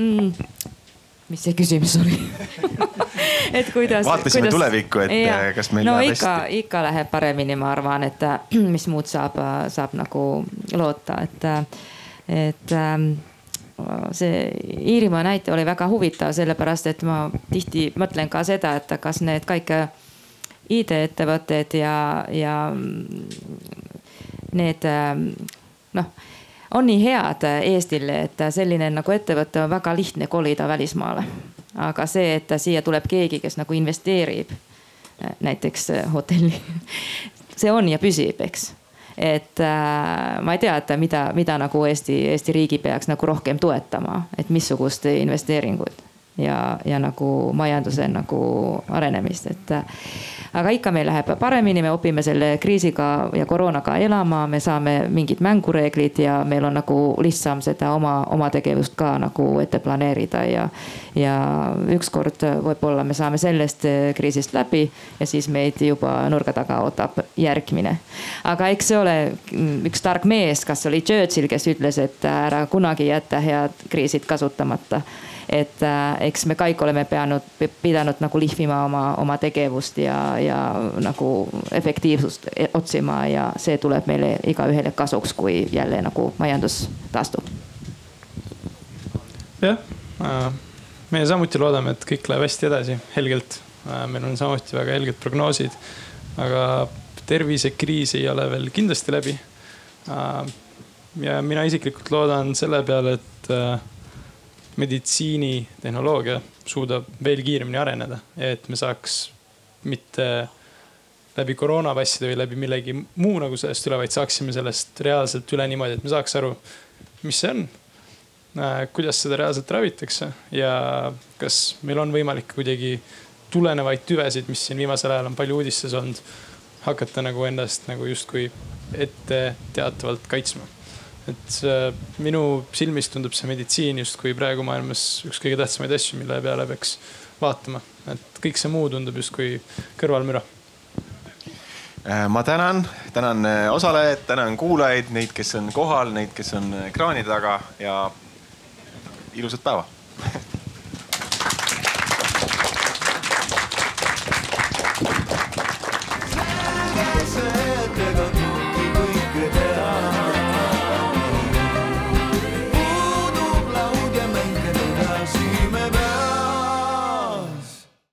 mm,. mis see küsimus oli et kuidas. vaatasime kuidas... tulevikku, et ja, kas meil no, läheb ikka, hästi. ikka läheb paremini, ma arvan, et mis muud saab, saab nagu loota, et, et ähm, see Iirimaa näite oli väga huvitav, sellepärast et ma tihti mõtlen ka seda, et kas need kõik ID-ettevõtted ja, ja need noh on nii head Eestile, et selline nagu ettevõte on väga lihtne kolida välismaale. aga see, et siia tuleb keegi, kes nagu investeerib näiteks hotelli, see on ja püsib, eks et äh, ma ei tea, et mida, mida nagu Eesti, Eesti riigi peaks nagu rohkem toetama, et missugust investeeringut ja, ja nagu majanduse nagu arenemist, et aga ikka meil läheb paremini, me õpime selle kriisiga ja koroonaga elama, me saame mingid mängureeglid ja meil on nagu lihtsam seda oma, oma tegevust ka nagu ette planeerida ja. ja ükskord võib-olla me saame sellest kriisist läbi ja siis meid juba nurga taga ootab järgmine. aga eks see ole üks tark mees, kas oli Churchill, kes ütles, et ära kunagi jäta head kriisid kasutamata et äh, eks me kõik oleme peanud, pidanud nagu lihvima oma, oma tegevust ja, ja nagu efektiivsust otsima ja see tuleb meile igaühele kasuks, kui jälle nagu majandus taastub. jah äh,, meie samuti loodame, et kõik läheb hästi edasi, helgelt äh,. meil on samuti väga helged prognoosid, aga tervisekriis ei ole veel kindlasti läbi äh,. ja mina isiklikult loodan selle peale, et äh, meditsiinitehnoloogia suudab veel kiiremini areneda, et me saaks mitte läbi koroonapasside või läbi millegi muu nagu sellest üle, vaid saaksime sellest reaalselt üle niimoodi, et me saaks aru, mis see on. Äh, kuidas seda reaalselt ravitakse ja kas meil on võimalik kuidagi tulenevaid tüvesid, mis siin viimasel ajal on palju uudistes olnud, hakata nagu ennast nagu justkui ette teatavalt kaitsma et äh, minu silmis tundub see meditsiin justkui praegu maailmas üks kõige tähtsamaid asju, mille peale peaks vaatama, et kõik see muu tundub justkui kõrvalmüra. Äh, ma tänan, tänan äh, osalejaid, tänan kuulajaid, neid, kes on kohal, neid, kes on ekraani taga ja ilusat päeva